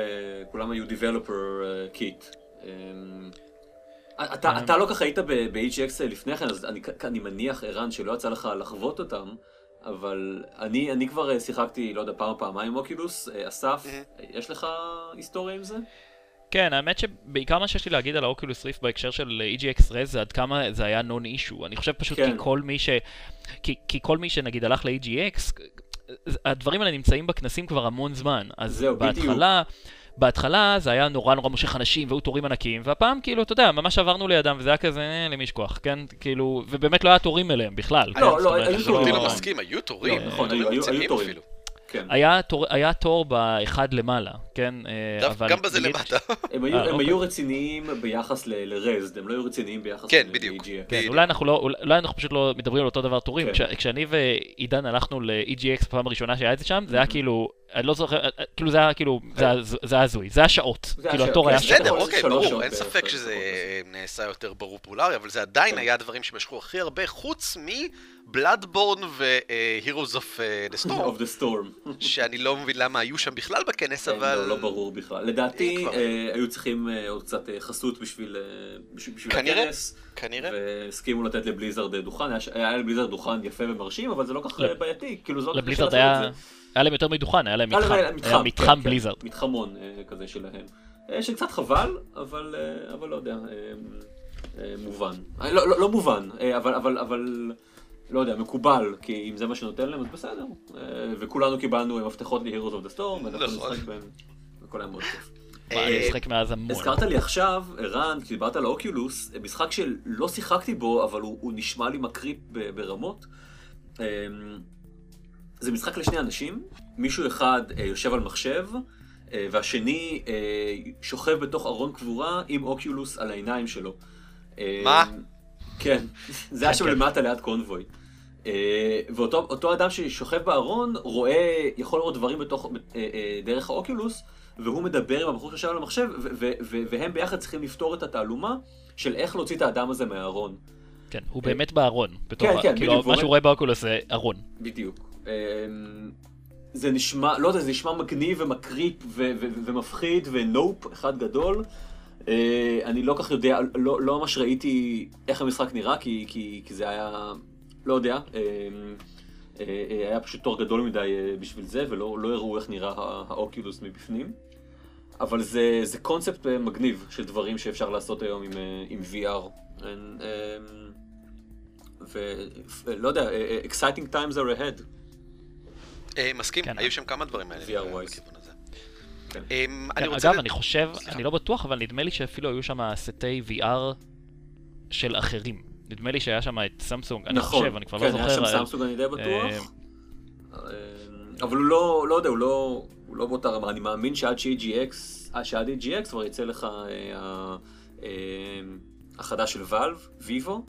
כולם היו Developer אה, Kit. אמ, אתה אתה לא כך היית ב-HX לפני כן, אז אני- אני מניח, ערן, שלא יצא לך לחוות אותם, אבל אני אני כבר אה, שיחקתי, לא יודע, פעם פעמיים עם אוקילוס. אה, אסף, יש לך היסטוריה עם זה? כן, האמת שבעיקר מה שיש לי להגיד על האוקולוס ריף בהקשר של EGX Res זה עד כמה זה היה נון אישו. אני חושב פשוט כן. כי כל מי ש... כי, כי כל מי שנגיד הלך ל-EGX, הדברים האלה נמצאים בכנסים כבר המון זמן. אז זהו, בדיוק. בהתחלה... זה היה נורא נורא מושך אנשים והיו תורים ענקיים, והפעם כאילו, אתה יודע, ממש עברנו לידם וזה היה כזה, אה, למי לשכוח, כן? כאילו, ובאמת לא היה תורים אליהם בכלל. כן? לא, זאת לא, היו זה תורים. אני לא- לא מסכים, היו תורים. לא, נכון, היו תורים. כן. היה תור, היה תור באחד למעלה, כן? אה, דווקא אבל... גם בזה למטה. הם היו- אה, הם אוקיי. היו רציניים ביחס לרזד, הם לא היו רציניים ביחס כן, ל- בדיוק. ל-EGX. כן, בדיוק. אולי אנחנו לא, אולי- אנחנו פשוט לא מדברים על אותו דבר תורים. כן. כש, כשאני ועידן הלכנו ל-EGX בפעם הראשונה שהיה את זה שם, זה היה כאילו, אני לא זוכר, כאילו זה היה כאילו, זה היה- הזוי, זה היה שעות. זה היה כאילו התור כן, היה שעות. בסדר, אוקיי, ברור, אין ספק שזה. נעשה יותר ברור פופולרי, אבל זה עדיין כן. היה הדברים שמשכו הכי הרבה, חוץ מבלאדבורן ו-Heroes of uh, the Storm, of the storm. שאני לא מבין למה היו שם בכלל בכנס, כן, אבל... לא, לא ברור בכלל. לדעתי. אה, היו צריכים אה, עוד קצת אה, חסות בשביל. הכנס, כנראה. והסכימו לתת לבליזרד דוכן, היה לבליזרד דוכן יפה ומרשים, אבל זה לא כך אה, בעייתי, כאילו זאת... לבליזרד היה. היה להם יותר מדוכן, היה להם מתחם, היה כן, מתחם כן, בליזרד. מתחמון כזה שלהם. שקצת חבל, אבל אבל לא יודע, מובן. לא- לא לא מובן, אבל אבל אבל... לא יודע, מקובל, כי אם זה מה שנותן להם, אז בסדר. אה, וכולנו קיבלנו מפתחות ל-Heroes of the Storm, ואנחנו נכון. נשחק בהם, הכל היה מאוד כיף. אני משחק מאז המון. הזכרת לי עכשיו, ערן, כשדיברת על האוקיולוס, משחק שלא שיחקתי בו, אבל הוא, הוא נשמע לי מקריפ ב- ברמות. זה משחק לשני אנשים, מישהו אחד אה, יושב על מחשב, אה, והשני אה, שוכב בתוך ארון קבורה עם אוקיולוס על העיניים שלו. אה, מה? כן, זה היה שם כן. למטה ליד קונבוי. אה, ואותו אותו אדם ששוכב בארון רואה, יכול לראות דברים בתוך, אה, אה, דרך האוקיולוס, והוא מדבר עם הבחור שיושב על המחשב, והם ביחד צריכים לפתור את התעלומה של איך להוציא את האדם הזה מהארון. כן, הוא באמת בארון. בתור כן, כן, כאילו, בדיוק, מה הוא שהוא רואה באוקולוס זה ארון. בדיוק. זה נשמע, לא יודע, זה נשמע מגניב ומקריפ ומפחיד ונופ אחד גדול. אני לא כך יודע, לא, לא ממש ראיתי איך המשחק נראה, כי זה היה, לא יודע, אמ, אה, אה, היה פשוט תור גדול מדי אה, בשביל זה, ולא לא הראו איך נראה הא- האוקילוס מבפנים. אבל זה, זה קונספט מגניב של דברים שאפשר לעשות היום עם, עם VR. אמ, ולא יודע, exciting times are ahead. אה, מסכים, כן. היו שם כמה דברים האלה. VR wise. בכיוון הזה. כן. אמ, כן. אגב, אני חושב. אני לא בטוח, אבל נדמה לי שאפילו היו שם סטי VR של אחרים. נדמה לי שהיה שם את סמסונג, אני נכון, חושב, אני כבר כן, לא זוכר. היה שם סמסונג, אני די אה, בטוח. אה, אבל הוא לא, לא יודע, הוא לא, הוא לא באותה רמה. אני מאמין שעד ש-AGX, אה, שעד AGX כבר יצא לך אה, אה, החדש של ואלב, ויבו,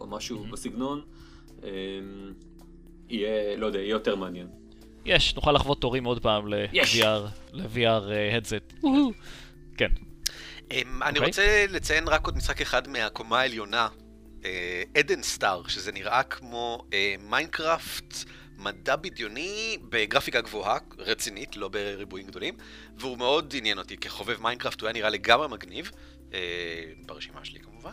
או משהו. בסגנון. אה, יהיה, לא יודע, יהיה יותר מעניין. יש, נוכל לחוות תורים עוד פעם. ל-VR, ל-VR הדסט. כן. אמ, אני אוקיי. רוצה לציין רק עוד משחק אחד מהקומה העליונה, Eden Star, שזה נראה כמו אה, מיינקראפט מדע בדיוני בגרפיקה גבוהה, רצינית, לא בריבועים גדולים, והוא מאוד עניין אותי, כחובב מיינקראפט הוא היה נראה לגמרי מגניב, אה, ברשימה שלי כמובן.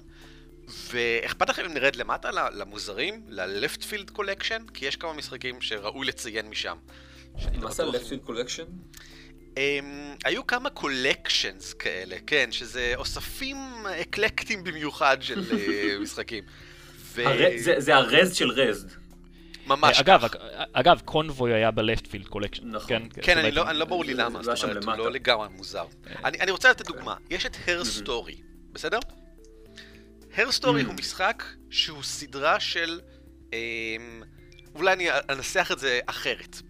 ואכפת לכם אם נרד למטה למוזרים, ל-Left Field Collection? כי יש כמה משחקים שראוי לציין משם. לא מה זה ה-Left Field Collection? אמ, היו כמה collections כאלה, כן, שזה אוספים אקלקטיים במיוחד של אה, [LAUGHS] משחקים. ו... הר- זה- זה הרז של Rezzed. ממש אגב, כך. אג- אגב, קונבוי היה Field Collection. נכון. כן, כן, אני לא, אני לא ברור לי למה, היה זאת אומרת, הוא. לא לגמרי מוזר. אני, אני רוצה לתת דוגמה, יש את Her Story, בסדר? Her Story. הוא משחק שהוא סדרה של... אמ, אולי אני אנסח את זה אחרת.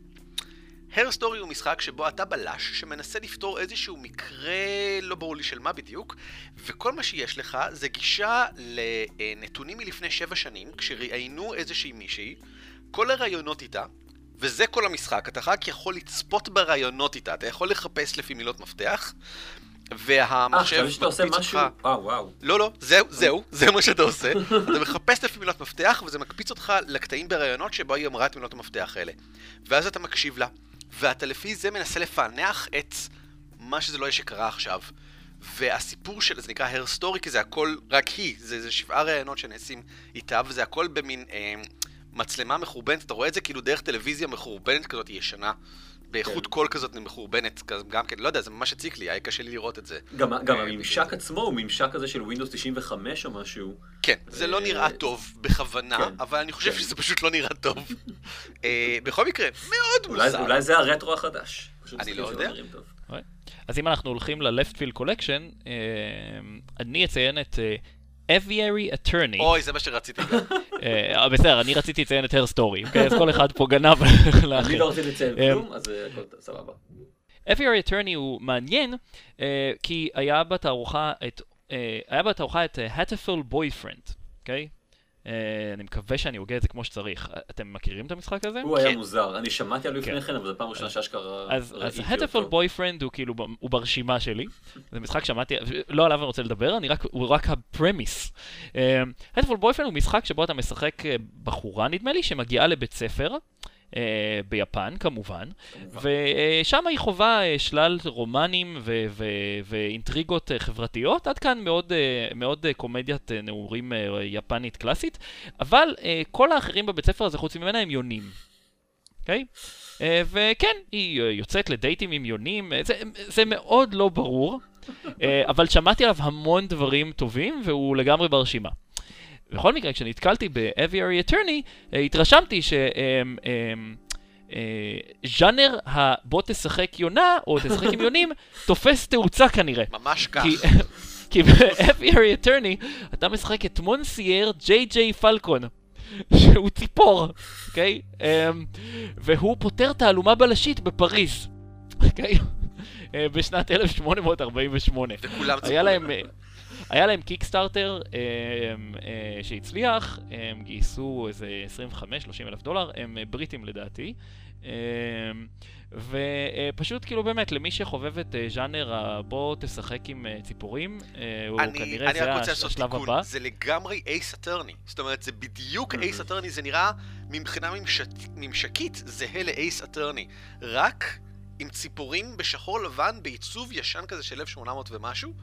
הר סטורי הוא משחק שבו אתה בלש שמנסה לפתור איזשהו מקרה, לא ברור לי של מה בדיוק, וכל מה שיש לך זה גישה לנתונים מלפני שבע שנים, כשראיינו איזושהי מישהי, כל הראיונות איתה, וזה כל המשחק, אתה רק יכול לצפות בראיונות איתה, אתה יכול לחפש לפי מילות מפתח, והמחשב אה, שאתה עושה מקפיץ משהו... אותך... וואו, וואו. לא, לא, זהו, זהו, זה מה שאתה עושה. [LAUGHS] אתה מחפש לפי מילות מפתח, וזה מקפיץ אותך לקטעים בראיונות שבו היא אמרה את מילות המפתח האלה. ואז אתה מקשיב לה, ואתה לפי זה מנסה לפענח את מה שזה לא יהיה שקרה עכשיו. והסיפור של זה נקרא Her Story, כי זה הכל רק היא, זה, זה שבעה ראיונות שנעשים איתה, וזה הכל במין אה, מצלמה מחורבנת, אתה רואה את זה כאילו דרך טלוויזיה מחורבנת כזאת ישנה. באיכות כן. קול כזאת מחורבנת, גם כן, לא יודע, זה ממש הציק לי, היה קשה לי לראות את זה. גם, גם אה, הממשק עצמו הוא ממשק כזה של Windows 95 או משהו. כן, זה לא אה, נראה טוב בכוונה, כן, אבל אני חושב כן. שזה פשוט לא נראה טוב. אה, בכל מקרה, מאוד מוזר. אולי זה הרטרו החדש. אני לא יודע. נראים טוב. אז אם אנחנו הולכים ל-Leftfield Collection, אה, אני אציין את אה, Aviary Attorney. אוי, זה מה שרציתי גם. אה, בסדר, אני רציתי לציין את הר סטורי, אוקיי? אז כל אחד פה גנב [LAUGHS] אני לאחר. לא רציתי לציין אה, כלום, אז אה, הכל סבבה. Aviary Attorney הוא מעניין, אה, כי היה בתערוכה את, אה, היה בתערוכה את אה, Hatterful Boyfriend, אוקיי? אה, אני מקווה שאני הוגה את זה כמו שצריך. אתם מכירים את המשחק הזה? הוא היה כן. מוזר, אני שמעתי עליו לפני כן. כן, אבל זו פעם ראשונה שאשכרה אז, אז ראיתי אותו. Boyfriend הוא כאילו, הוא ברשימה שלי. זה משחק שמעתי, לא עליו אני רוצה לדבר, אני רק, הוא רק הפרמיס. Hatterful Boyfriend הוא משחק שבו אתה משחק אה, בחורה, נדמה לי, שמגיעה לבית ספר. Uh, ביפן כמובן. ושם היא חווה אה, שלל רומנים ו- ו- ואינטריגות אה, חברתיות, עד כאן מאוד, אה, מאוד אה, קומדיית אה, נעורים אה, יפנית קלאסית, אבל אה, כל האחרים בבית ספר הזה חוץ ממנה הם יונים, אוקיי? אה, וכן, היא אה, יוצאת לדייטים עם יונים, אה, זה, זה מאוד לא ברור, אה, אבל שמעתי עליו המון דברים טובים והוא לגמרי ברשימה. בכל מקרה, כשנתקלתי ב-Aviary Attorney, אה, התרשמתי שז'אנר הבוא תשחק יונה, או תשחק עם יונים, [LAUGHS] תופס תאוצה כנראה. ממש כך. [LAUGHS] כי, ב-Aviary Attorney אתה משחק את מונסייר ג'יי ג'יי פלקון, שהוא ציפור, אוקיי? אמ, והוא פותר תעלומה בלשית בפריז, אוקיי? אה, בשנת 1848. וכולם היה להם, אה, היה להם קיקסטארטר אה, אה, שהצליח, הם גייסו איזה 25-30 אלף דולר, הם אה, בריטים לדעתי. ופשוט כאילו באמת, למי שחובב את ז'אנר בוא תשחק עם ציפורים, הוא אני, כנראה אני זה השלב תיקון, הבא. זה לגמרי אייס אטרני. זאת אומרת, זה בדיוק. אייס אטרני, זה נראה מבחינה ממשק, ממשקית זהה לאייס אטרני. רק עם ציפורים בשחור לבן בעיצוב ישן כזה של 1800 ומשהו.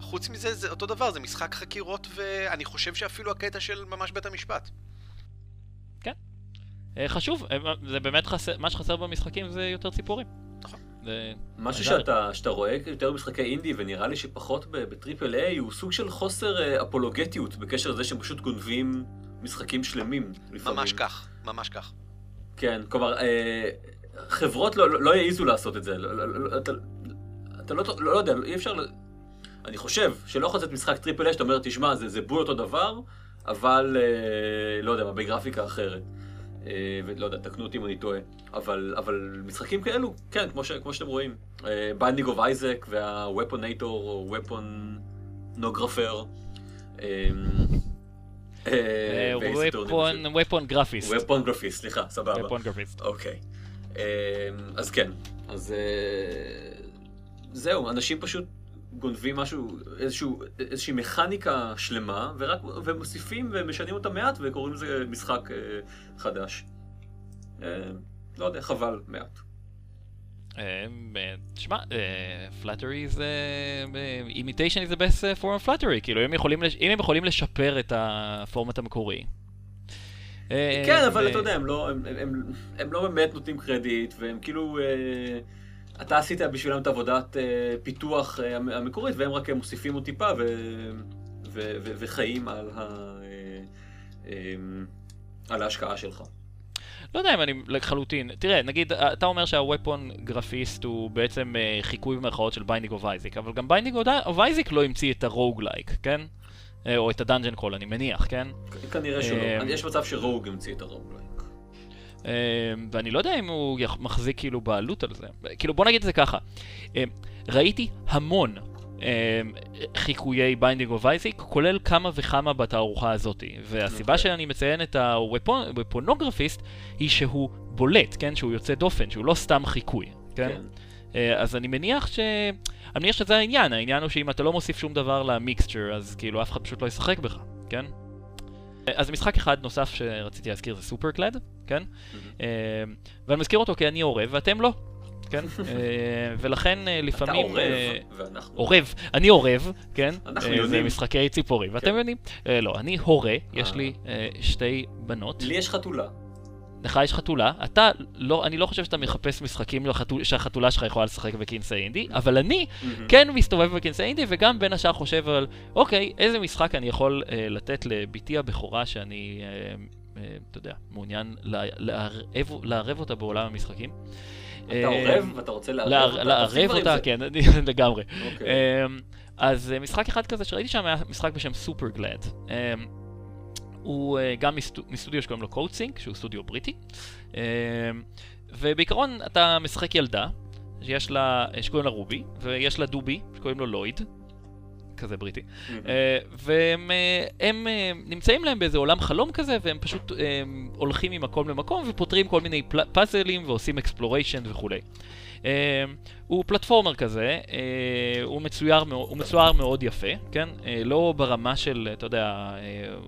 חוץ מזה, זה אותו דבר, זה משחק חקירות, ואני חושב שאפילו הקטע של ממש בית המשפט. אה, חשוב, אה, זה באמת חסר, מה שחסר במשחקים זה יותר ציפורים. נכון. זה- משהו. שאתה, שאתה רואה יותר במשחקי אינדי, ונראה לי שפחות ב- ב triple-A, הוא סוג של חוסר אה, אפולוגטיות בקשר לזה שהם פשוט גונבים משחקים שלמים לפעמים. ממש כך, ממש כך. כן, כלומר, אה, חברות לא, לא, לא יעזו לעשות את זה. לא, לא, לא, אתה, אתה לא, לא, לא יודע, אי אפשר... אני חושב שלא יכול לצאת משחק triple-A שאתה אומר, תשמע, זה, זה בול אותו דבר, אבל אה, לא יודע, מה, בגרפיקה אחרת. אה, ולא יודע, תקנו אותי אם אני טועה. אבל, אבל משחקים כאלו, כן, כמו, ש, כמו שאתם רואים. Binding of Isaac וה Weaponator או Weaponographer. אה, Weapon, Weaponographist. סליחה, סבבה. Weaponographist. אוקיי. אמ, אז כן, אז אה, זהו, אנשים פשוט גונבים משהו, איזשהו, איזושהי מכניקה שלמה, ורק, ומוסיפים ומשנים אותה מעט וקוראים לזה משחק אה, חדש. אה, לא יודע, חבל מעט. אה, אה, תשמע, פלאטרי זה... אימיטיישן is the best uh, form of flattery, כאילו אם הם יכולים לשפר את הפורמט המקורי. אה, כן, אבל אתה יודע, לא, הם לא באמת נותנים קרדיט, והם כאילו... אה, אתה עשית בשבילם את עבודת אה, פיתוח אה, המ- המקורית, והם רק מוסיפים עוד טיפה ו, ו, ו, וחיים על, ה, אה, אה, על ההשקעה שלך. לא יודע אם אני לחלוטין, תראה, נגיד, אתה אומר שה Weaponographist הוא בעצם אה, חיקוי במרכאות של Binding of Isaac, אבל גם Binding of Isaac לא המציא את ה roguelike, כן? אה, או את ה dungeon crawl, אני מניח, כן? כנראה שלא. אה, יש מצב ש Rogue המציא את ה roguelike. אה, ואני לא יודע אם הוא מחזיק כאילו בעלות על זה. כאילו, בוא נגיד את זה ככה. אה, ראיתי המון אה, חיקויי Binding of Isaac, כולל כמה וכמה בתערוכה הזאת. והסיבה אוקיי. שאני מציין את ה Weaponographist היא שהוא בולט, כן? שהוא יוצא דופן, שהוא לא סתם חיקוי, כן? כן. אה, אז אני מניח ש... אני מניח שזה העניין, העניין הוא שאם אתה לא מוסיף שום דבר ל mixture, אז כאילו אף אחד פשוט לא ישחק בך, כן? אה, אז משחק אחד נוסף שרציתי להזכיר זה סופר קלד, כן? אה, ואני מזכיר אותו כי אני עורב ואתם לא, כן? [LAUGHS] אה, ולכן אה, אתה לפעמים... עורב, אה, ואנחנו... עורב, אני עורב, כן? אנחנו אה, זה יודעים. משחקי ציפורים, ואתם כן. יודעים? אה, לא, אני הורה, יש. לי שתי בנות. לי יש חתולה. לך יש חתולה, אתה לא, אני לא חושב שאתה מחפש משחקים לחתול, שהחתולה שלך יכולה לשחק בכנסי אינדי, אבל אני כן מסתובב בכנסי אינדי, וגם בין השאר חושב על, אוקיי, איזה משחק אני יכול אה, לתת לבתי הבכורה שאני, אה, אתה יודע, מעוניין לערב, לערב אותה בעולם המשחקים. אתה אה, עורב ואתה רוצה לערב לער- אותה? לערב אותה. כן, [LAUGHS] לגמרי. אוקיי. אמ, אז אה, משחק אחד כזה שראיתי שם היה משחק בשם סופר גלד. הוא אה, גם מסטו- מסטודיו שקוראים לו קודסינק, שהוא סטודיו בריטי. אמ, ובעיקרון אתה משחק ילדה, שיש לה, אה, שקוראים לה רובי, ויש לה דובי, שקוראים לו לויד. כזה בריטי. אה, והם אה, הם, אה, נמצאים להם באיזה עולם חלום כזה, והם פשוט אה, הולכים ממקום למקום ופותרים כל מיני פל- פאזלים ועושים exploration וכולי. אה, הוא platformer כזה, אה, הוא מצויר, הוא מצויר מאוד יפה, כן? אה, לא ברמה של, אתה יודע,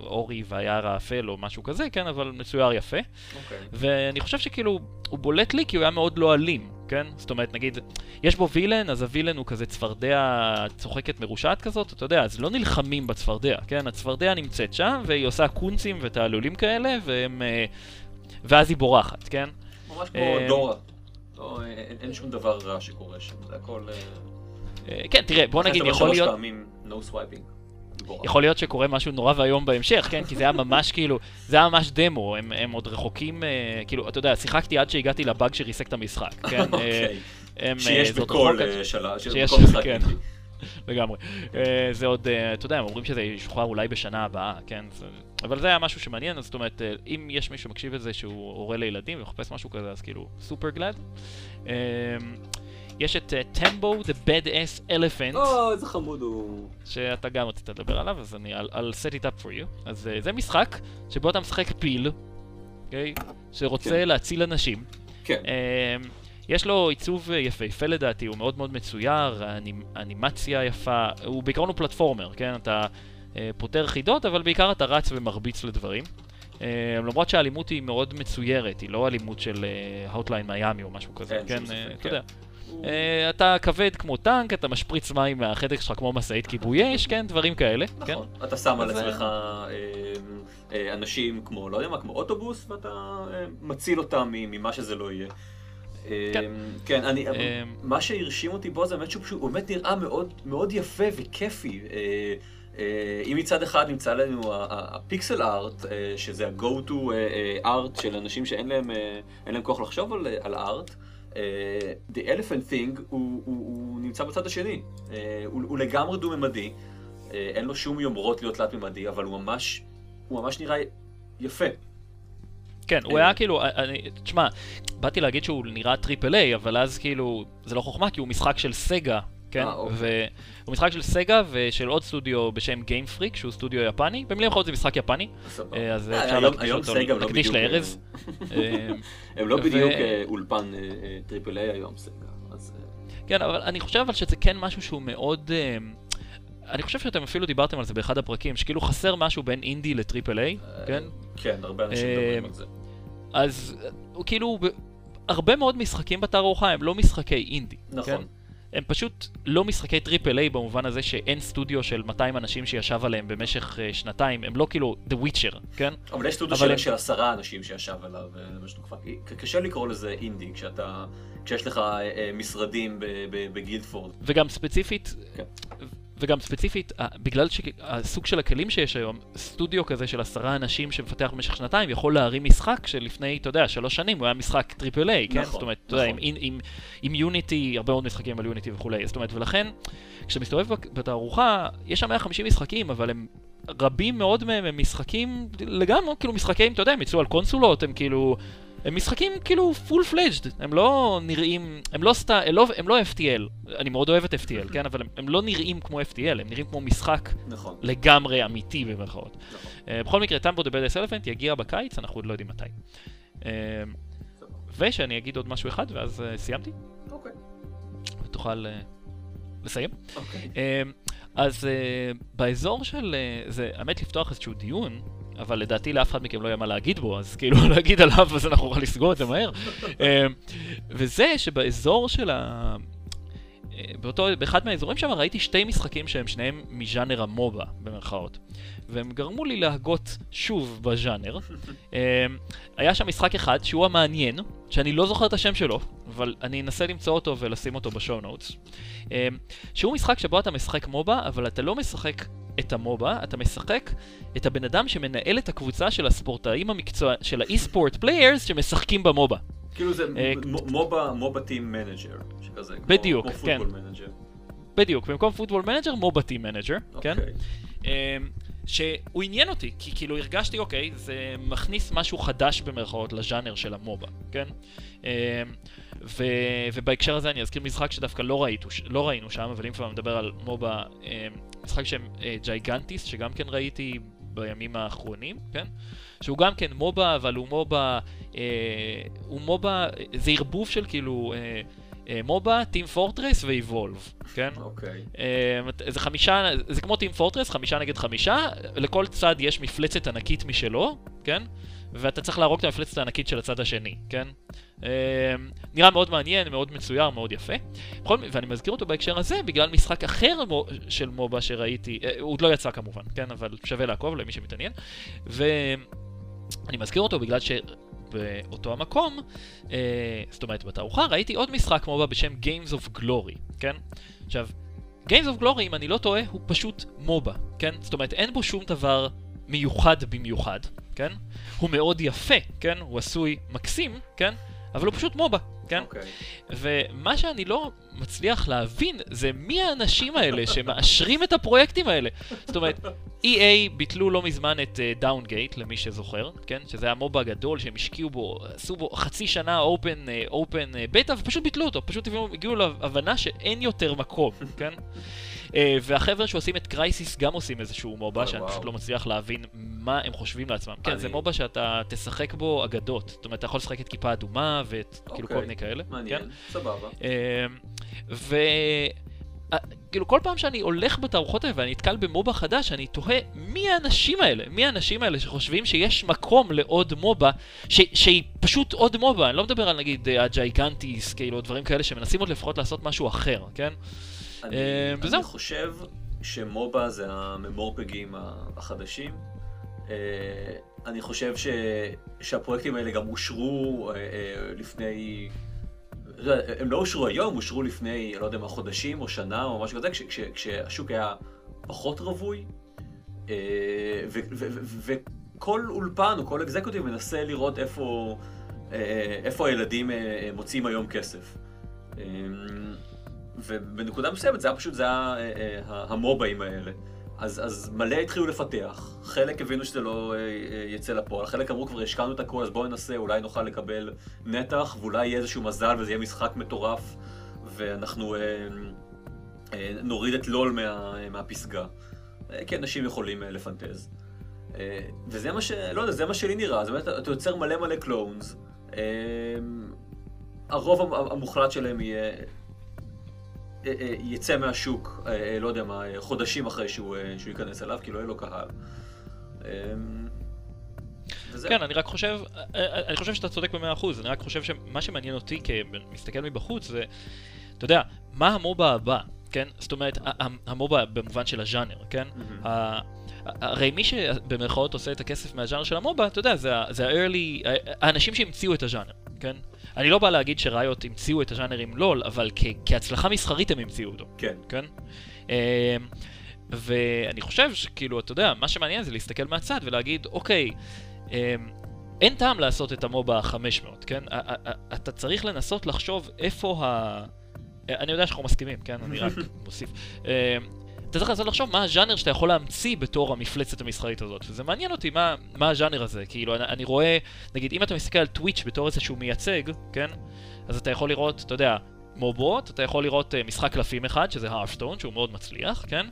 אורי והיער האפל או משהו כזה, כן? אבל מצויר יפה. אוקיי. ואני חושב שכאילו, הוא בולט לי כי הוא היה מאוד לא אלים, כן? זאת אומרת, נגיד, יש בו וילן, אז הווילן הוא כזה צפרדע צוחקת מרושעת כזאת, אתה יודע, אז לא נלחמים בצפרדע, כן? הצפרדע נמצאת שם, והיא עושה קונצים ותעלולים כאלה, והם... אה, ואז היא בורחת, כן? ממש כמו אה, דורה. לא, אין- אין שום דבר רע שקורה שם, זה הכל... אה, אה, כן, תראה, בוא נגיד, יכול להיות... פעמים no swiping. יכול להיות שקורה משהו נורא ואיום בהמשך, כן? כי זה היה ממש כאילו, זה היה ממש דמו, הם, הם עוד רחוקים, אה, כאילו, אתה יודע, שיחקתי עד שהגעתי לבאג שריסק את המשחק, כן? [LAUGHS] אה, אוקיי. הם, אה, שיש זה עוד בכל אה, שלב, שיש שיש- בכל משחק. כן. [LAUGHS] לגמרי. אה, זה עוד, אה, אתה יודע, הם אומרים שזה ישוחרר אולי בשנה הבאה, כן? זה- אבל זה היה משהו שמעניין, אז זאת אומרת, אה, אם יש מישהו שמקשיב לזה שהוא הורה לילדים ומחפש משהו כזה, אז כאילו, סופר גלד. יש את טמבו, The Bad Ass Elephant, או, איזה חמוד הוא. שאתה גם רצית לדבר עליו, אז אני, I'll, I'll set it up for you. אז אה, זה משחק שבו אתה משחק פיל, אוקיי? שרוצה כן. להציל אנשים. כן. אמ, יש לו עיצוב אה, יפהפה לדעתי, הוא מאוד מאוד מצויר, האנימ- האנימציה יפה, הוא בעיקרון הוא platformer, כן? אתה אה, פותר חידות, אבל בעיקר אתה רץ ומרביץ לדברים. אה, למרות שהאלימות היא מאוד מצוירת, היא לא אלימות של Hotline Miami או משהו כזה, כן? שום ספק, אה, אתה כן. יודע. אה, אתה כבד כמו טנק, אתה משפריץ מים מהחדק שלך כמו משאית כיבוי אש, כן? דברים כאלה, כן? נכון. אתה שם על עצמך אה, אה, אנשים כמו, לא יודע מה, כמו אוטובוס, ואתה מציל אותם מ- ממה שזה לא יהיה. כן. כן, אני, מה שהרשים אותי בו זה באמת שהוא באמת נראה מאוד, מאוד יפה וכיפי. אם מצד אחד נמצא לנו הפיקסל ארט, שזה ה-go to ארט של אנשים שאין להם, אין להם כוח לחשוב על, על ארט, The Elephant Thing הוא, הוא, הוא נמצא בצד השני. אה, הוא, הוא לגמרי דו-ממדי, אה, אין לו שום יומרות להיות תלת-ממדי, אבל הוא ממש, הוא ממש נראה יפה. כן, הוא אה. היה כאילו, אני, תשמע, באתי להגיד שהוא נראה triple-A, אבל אז כאילו, זה לא חוכמה, כי הוא משחק של סגה, כן? אה, אוקיי. והוא משחק של סגה ושל עוד סטודיו בשם Game Freak, שהוא סטודיו יפני. במילים אחרות זה משחק יפני, סבבה. אה, אז אה, אפשר להקדיש אותו, לא בדיוק, לארז. [LAUGHS] אה, הם לא בדיוק אה, אולפן triple-A היום, סגה. אז, אה, כן, אבל אני חושב אבל שזה כן משהו שהוא מאוד... אה, אני חושב שאתם אפילו דיברתם על זה באחד הפרקים, שכאילו חסר משהו בין אינדי ל triple-A, כן? כן, הרבה אנשים אה, מדברים על זה. אז אה, כאילו, הרבה מאוד משחקים בתערוכה הם לא משחקי אינדי. נכון. כן? הם פשוט לא משחקי triple-A במובן הזה שאין סטודיו של 200 אנשים שישב עליהם במשך אה, שנתיים, הם לא כאילו The Witcher, כן? אבל יש סטודיו אבל של- הם- של עשרה אנשים שישב עליו, אה, קשה לקרוא לזה אינדי, כשאתה, כשיש לך אה, אה, משרדים בגילדפורד. וגם ספציפית, כן. וגם ספציפית, בגלל שהסוג של הכלים שיש היום, סטודיו כזה של עשרה אנשים שמפתח במשך שנתיים יכול להרים משחק שלפני, אתה יודע, שלוש שנים הוא היה משחק triple-A, כן? נכון, זאת אומרת, אתה יודע, עם, נכון. עם, עם, עם Unity, הרבה מאוד משחקים על Unity וכולי, זאת אומרת, ולכן, כשאתה מסתובב בתערוכה, יש שם 150 משחקים, אבל הם... רבים מאוד מהם הם משחקים לגמרי, כאילו משחקים, אתה יודע, הם יצאו על קונסולות, הם כאילו... הם משחקים כאילו full-fledged, הם לא נראים, הם לא סטה, הם לא, הם לא FTL, אני מאוד אוהב את FTL, כן, אבל הם, הם לא נראים כמו FTL, הם נראים כמו משחק נכון. לגמרי אמיתי במרכאות. נכון. אה, בכל מקרה, Tembo the Badass Elephant יגיע בקיץ, אנחנו עוד לא יודעים מתי. אה, ושאני אגיד עוד משהו אחד, ואז אה, סיימתי, אוקיי. ותוכל אה, לסיים. אוקיי. Uh, אז uh, באזור של, uh, זה, האמת לפתוח איזשהו דיון, אבל לדעתי לאף אחד מכם לא יהיה מה להגיד בו, אז כאילו [LAUGHS] להגיד עליו, אז אנחנו נוכל לסגור את זה מהר. [LAUGHS] אה, וזה שבאזור של ה... באותו, באחד מהאזורים שם ראיתי שתי משחקים שהם שניהם מז'אנר המובה, במרכאות. והם גרמו לי להגות שוב בז'אנר. [LAUGHS] אה, היה שם משחק אחד שהוא המעניין, שאני לא זוכר את השם שלו, אבל אני אנסה למצוא אותו ולשים אותו ב show notes. שהוא משחק שבו אתה משחק מובה, אבל אתה לא משחק את ה MOBA, אתה משחק את הבן אדם שמנהל את הקבוצה של הספורטאים המקצוע... של ה e-sport players שמשחקים ב MOBA. כאילו זה אה, MOBA טים מנג'ר, שכזה, כמו- בדיוק, כמו כן. Football Manager. בדיוק, במקום Football Manager, MOBA team manager, כן? אמ, שהוא עניין אותי, כי כאילו הרגשתי, אוקיי, זה מכניס משהו חדש במרכאות לז'אנר של ה MOBA, כן? אמ, ו, ובהקשר הזה אני אזכיר משחק שדווקא לא, ראיתו, לא ראינו שם, אבל אם כבר מדבר על מובה, אמ, משחק שם אה, ג'ייגנטיס, שגם כן ראיתי בימים האחרונים, כן? שהוא גם כן מובה, אבל הוא מובה, אה, הוא מובה, זה ערבוב של כאילו אה, מובה, טים פורטרס ואיבולב, כן? אוקיי. אה, זה חמישה, זה כמו טים פורטרס, חמישה נגד חמישה, לכל צד יש מפלצת ענקית משלו, כן? ואתה צריך להרוג את המפלצת הענקית של הצד השני, כן? אה, נראה מאוד מעניין, מאוד מצויר, מאוד יפה. בכל, ואני מזכיר אותו בהקשר הזה בגלל משחק אחר של מובה שראיתי, אה, הוא עוד לא יצא כמובן, כן? אבל שווה לעקוב למי שמתעניין. ואני מזכיר אותו בגלל ש... באותו המקום, אה, זאת אומרת בתערוכה, ראיתי עוד משחק מובה בשם Games of Glory, כן? עכשיו, Games of Glory, אם אני לא טועה, הוא פשוט מובה, כן? זאת אומרת, אין בו שום דבר מיוחד במיוחד, כן? הוא מאוד יפה, כן? הוא עשוי מקסים, כן? אבל הוא פשוט מובה, כן? אוקיי. ומה שאני לא מצליח להבין זה מי האנשים האלה שמאשרים את הפרויקטים האלה. זאת אומרת, EA ביטלו לא מזמן את דאונגייט, למי שזוכר, כן? שזה היה מובה גדול שהם השקיעו בו, עשו בו חצי שנה אופן, אופן בטא, ופשוט ביטלו אותו, פשוט הגיעו להבנה שאין יותר מקום, כן? Uh, והחבר'ה שעושים את קרייסיס גם עושים איזשהו MOBA, שאני. פשוט לא מצליח להבין מה הם חושבים לעצמם. כן, זה MOBA שאתה תשחק בו אגדות. זאת אומרת, אתה יכול לשחק את כיפה אדומה ואת כאילו כל אוקיי. מיני כאלה. כן? מעניין, סבבה. אמ, ו... אה, כאילו כל פעם שאני הולך בתערוכות האלה ואני נתקל ב MOBA חדש, אני תוהה מי האנשים האלה? מי האנשים האלה שחושבים שיש מקום לעוד MOBA, ש... שהיא פשוט עוד MOBA, אני לא מדבר על נגיד אה, ה Gigantic, כאילו דברים כאלה שמנסים עוד לפחות לעשות משהו אחר, כן? אני, אה, וזהו. אני חושב שמובה זה הממורפגים החדשים. אה, אני חושב ש, שהפרויקטים האלה גם אושרו אה, לפני... לא הם לא אושרו היום, אושרו לפני, לא יודע מה, חודשים או שנה או משהו כזה, כש, כש, כשהשוק היה פחות רווי. וכל אולפן או כל אקזקוטיב מנסה לראות איפה, איפה הילדים מוצאים היום כסף. ובנקודה מסוימת זה היה פשוט, זה היה אה, אה, המובאים האלה. אז, אז מלא התחילו לפתח, חלק הבינו שזה לא אה, יצא לפועל, חלק אמרו כבר השקענו את הכל אז בואו ננסה, אולי נוכל לקבל נתח, ואולי יהיה איזשהו מזל וזה יהיה משחק מטורף, ואנחנו אה, אה, נוריד את לול מה, מהפסגה. אה, כי אנשים יכולים אה, לפנטז. אה, וזה מה ש... לא יודע, זה מה שלי נראה, זאת אומרת, אתה יוצר מלא מלא קלונס. אה, הרוב המ- המוחלט שלהם יהיה... אה, אה, יצא מהשוק, אה, לא יודע מה, חודשים אחרי שהוא, שהוא ייכנס אליו, כי לא יהיה לו קהל. אה, וזהו. כן, אני רק חושב, אני חושב שאתה צודק במאה אחוז, אני רק חושב שמה שמעניין אותי כמסתכל מבחוץ זה, אתה יודע, מה המובה הבא, כן? זאת אומרת, המובה במובן של הז'אנר, כן? ה- הרי מי שבמרכאות עושה את הכסף מהז'אנר של המובה, אתה יודע, זה, זה ה-early, האנשים שהמציאו את הז'אנר, כן? אני לא בא להגיד שראיות המציאו את הז'אנר עם לול, אבל כ- כהצלחה מסחרית הם המציאו אותו. כן. כן? אמ, ואני חושב שכאילו, אתה יודע, מה שמעניין זה להסתכל מהצד ולהגיד, אוקיי, אמ, אין טעם לעשות את המובה ה-500, כן? אתה צריך לנסות לחשוב איפה ה... אני יודע שאנחנו מסכימים, כן? אני רק [LAUGHS] מוסיף. אתה צריך לנסות לחשוב מה הז'אנר שאתה יכול להמציא בתור המפלצת המסחרית הזאת. וזה מעניין אותי מה, מה הז'אנר הזה. כאילו, אני, אני רואה, נגיד, אם אתה מסתכל על Twitch בתור איזשהו מייצג, כן? אז אתה יכול לראות, אתה יודע, MOBAות, אתה יכול לראות uh, משחק קלפים אחד, שזה Hearthstone, שהוא מאוד מצליח, כן?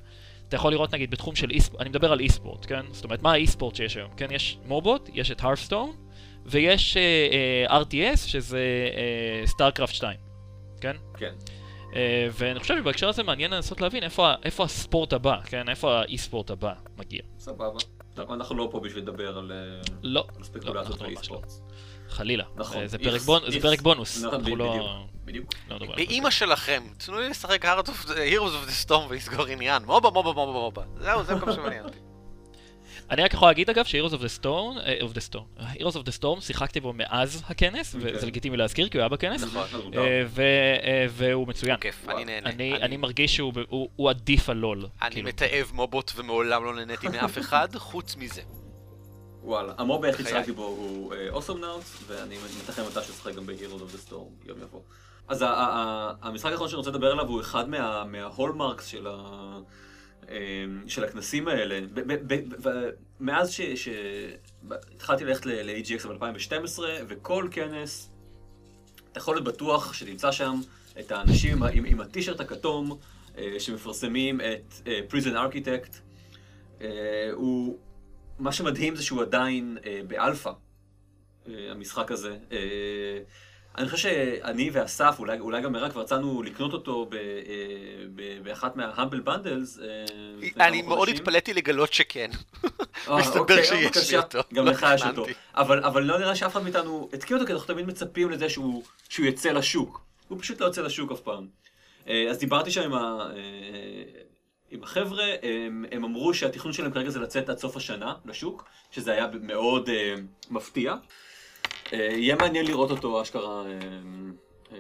אתה יכול לראות נגיד בתחום של אי אני מדבר על e-sport, כן? זאת אומרת, מה ה e-sport שיש היום? כן, יש MOBAות, יש את Hearthstone, ויש uh, uh, RTS, שזה StarCraft uh, 2, כן? כן. Uh, ואני חושב שבהקשר הזה מעניין לנסות להבין איפה, איפה הספורט הבא, כן? איפה ה e-sport הבא מגיע. סבבה. אנחנו לא פה בשביל לדבר על, לא, על ספקולציות לא, ואי-ספורט. לא. חלילה. נכון. זה פרק, בונ... זה פרק בונוס. נכון, אנחנו לא... בדיוק. לא נדבר על באימא שלכם, תנו לי לשחק Heroes of the Storm ולסגור עניין. מובה, מובה, מובה, מובה. זהו, זה כל שמעניין אותי. אני רק יכול להגיד אגב ש-Heroes of the Storm, uh, of the Storm, Heroes of the Storm, שיחקתי בו מאז הכנס, אוקיי. וזה לגיטימי להזכיר כי הוא היה בכנס, נכון, uh, ו- uh, והוא מצוין. כיף, אני נהנה. אני, אני מרגיש שהוא הוא, הוא עדיף על לול. אני כאילו. מתעב מובות ומעולם לא נהניתי מאף אחד, חוץ מזה. וואלה. המוב היחיד. ששחקתי בו הוא אוסום נאוטס, ואני מתכנן מתי ששחק גם ב-Heroes of the Storm, יום יבוא. אז ה- ה- ה- המשחק האחרון שאני רוצה לדבר עליו הוא אחד מה- מההולמרקס של ה... אמ, של הכנסים האלה. מאז ש... ש- ב- התחלתי ללכת ל-AGX ב-2012, וכל כנס, אתה יכול להיות בטוח שתמצא שם את האנשים עם עם, הטישרט הכתום, אה, שמפרסמים את אה, Prison Architect. אה, הוא... מה שמדהים זה שהוא עדיין אה, באלפא, אה, המשחק הזה. אני חושב שאני ואסף, אולי, אולי גם מירה, כבר יצאנו לקנות אותו ב, אה, ב, באחת Bundles. אה, כמה אני מאוד. התפלאתי לגלות שכן. אה, מסתבר אוקיי, שיש לי. אותו. גם לך יש אותו. אבל, אבל לא נראה שאף אחד מאיתנו התקין אותו, כי אנחנו תמיד מצפים לזה שהוא, שהוא יצא לשוק. הוא פשוט לא יוצא לשוק אף פעם. אז דיברתי שם עם, ה, עם החבר'ה, הם, הם אמרו שהתכנון שלהם כרגע זה לצאת עד סוף השנה לשוק, שזה היה מאוד אה, מפתיע. אה, יהיה מעניין לראות אותו אשכרה. אה, אה,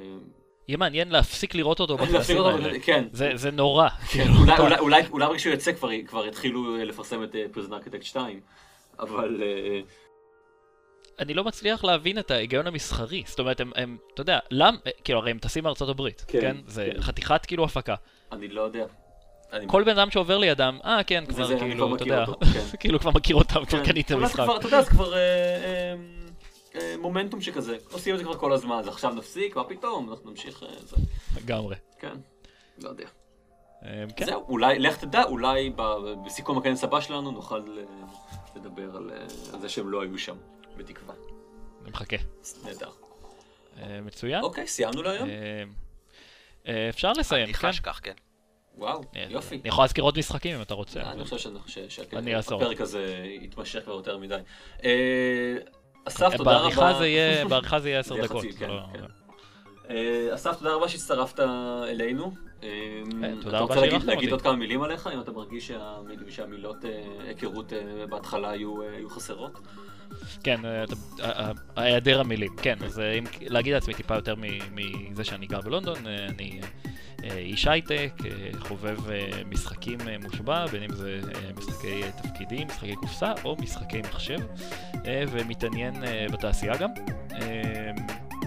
יהיה מעניין להפסיק לראות אותו בכנסים האלה. כן. זה, זה נורא. כן, כאילו, אולי, אולי, אולי, אולי רק כשהוא יוצא כבר, כבר יתחילו לפרסם את פריזן ארכיטקט 2, אבל אני לא מצליח להבין את ההיגיון המסחרי. זאת אומרת, הם, הם אתה יודע, למ... כאילו, הרי הם טסים מארצות הברית, כן, כן? זה כן. חתיכת כאילו הפקה. אני לא יודע. אני... כל בן אדם שעובר לידם, אה, כן, כבר זה, כאילו, אתה יודע, [LAUGHS] כן. כאילו כבר מכיר אותם, כבר כן. קנית משחק. אתה יודע, זה כבר מומנטום שכזה. עושים את זה כבר כל הזמן, אז עכשיו נפסיק, מה פתאום, אנחנו נמשיך... אה, זה. לגמרי. כן, לא יודע. אה, כן, זהו, אולי, לך תדע, אולי ב- בסיכום הכנס הבא שלנו נוכל אה, לדבר על אה, על זה שהם לא היו שם, בתקווה. אני מחכה. נהדר. אה, מצוין. אוקיי, סיימנו להיום? אה, אה, אפשר לסיים, אני כן? חש כך, כן. וואו, אה, יופי. אני יכול להזכיר עוד משחקים אם אתה רוצה. אני חושב אני. שהפרק הזה יתמשך כבר יותר מדי. אה, אסף, תודה רבה. בעריכה זה יהיה, עשר דקות. זה כן, לא- כן. אה, אסף, תודה רבה שהצטרפת אלינו. אה, תודה אתה רבה רוצה להגיד- שאירחתם להגיד אותי. עוד כמה מילים עליך, אם אתה מרגיש שה- שהמילות אה, היכרות אה, בהתחלה אה, היו חסרות? כן, אה, אה, אה, היעדר המילים, כן, אז אם להגיד לעצמי טיפה יותר מזה שאני גר בלונדון, אני איש הייטק, חובב משחקים מושבע, בין אם זה משחקי תפקידים, משחקי קופסה או משחקי מחשב, ומתעניין בתעשייה גם,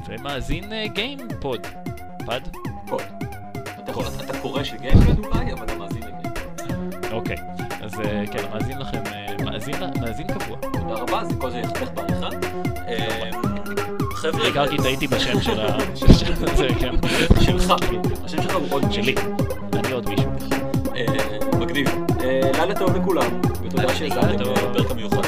ומאזין אה, גיימפוד, פד? פוד. אתה קורא של גיימפד אולי, אבל אתה מאזין לגיימפד. אוקיי, אז כן, מאזין לכם, מאזין קבוע. תודה רבה, זה כל זה יחתך בעריכה. אה, חבר'ה, רגע, רק טעיתי בשם של ה... של- של- זה, [LAUGHS] כן. שלך, השם שלך הוא עוד שלי. אני עוד מישהו. אה, מגניב. אה, לילה טוב לכולם, ותודה טוב. לפרק המיוחד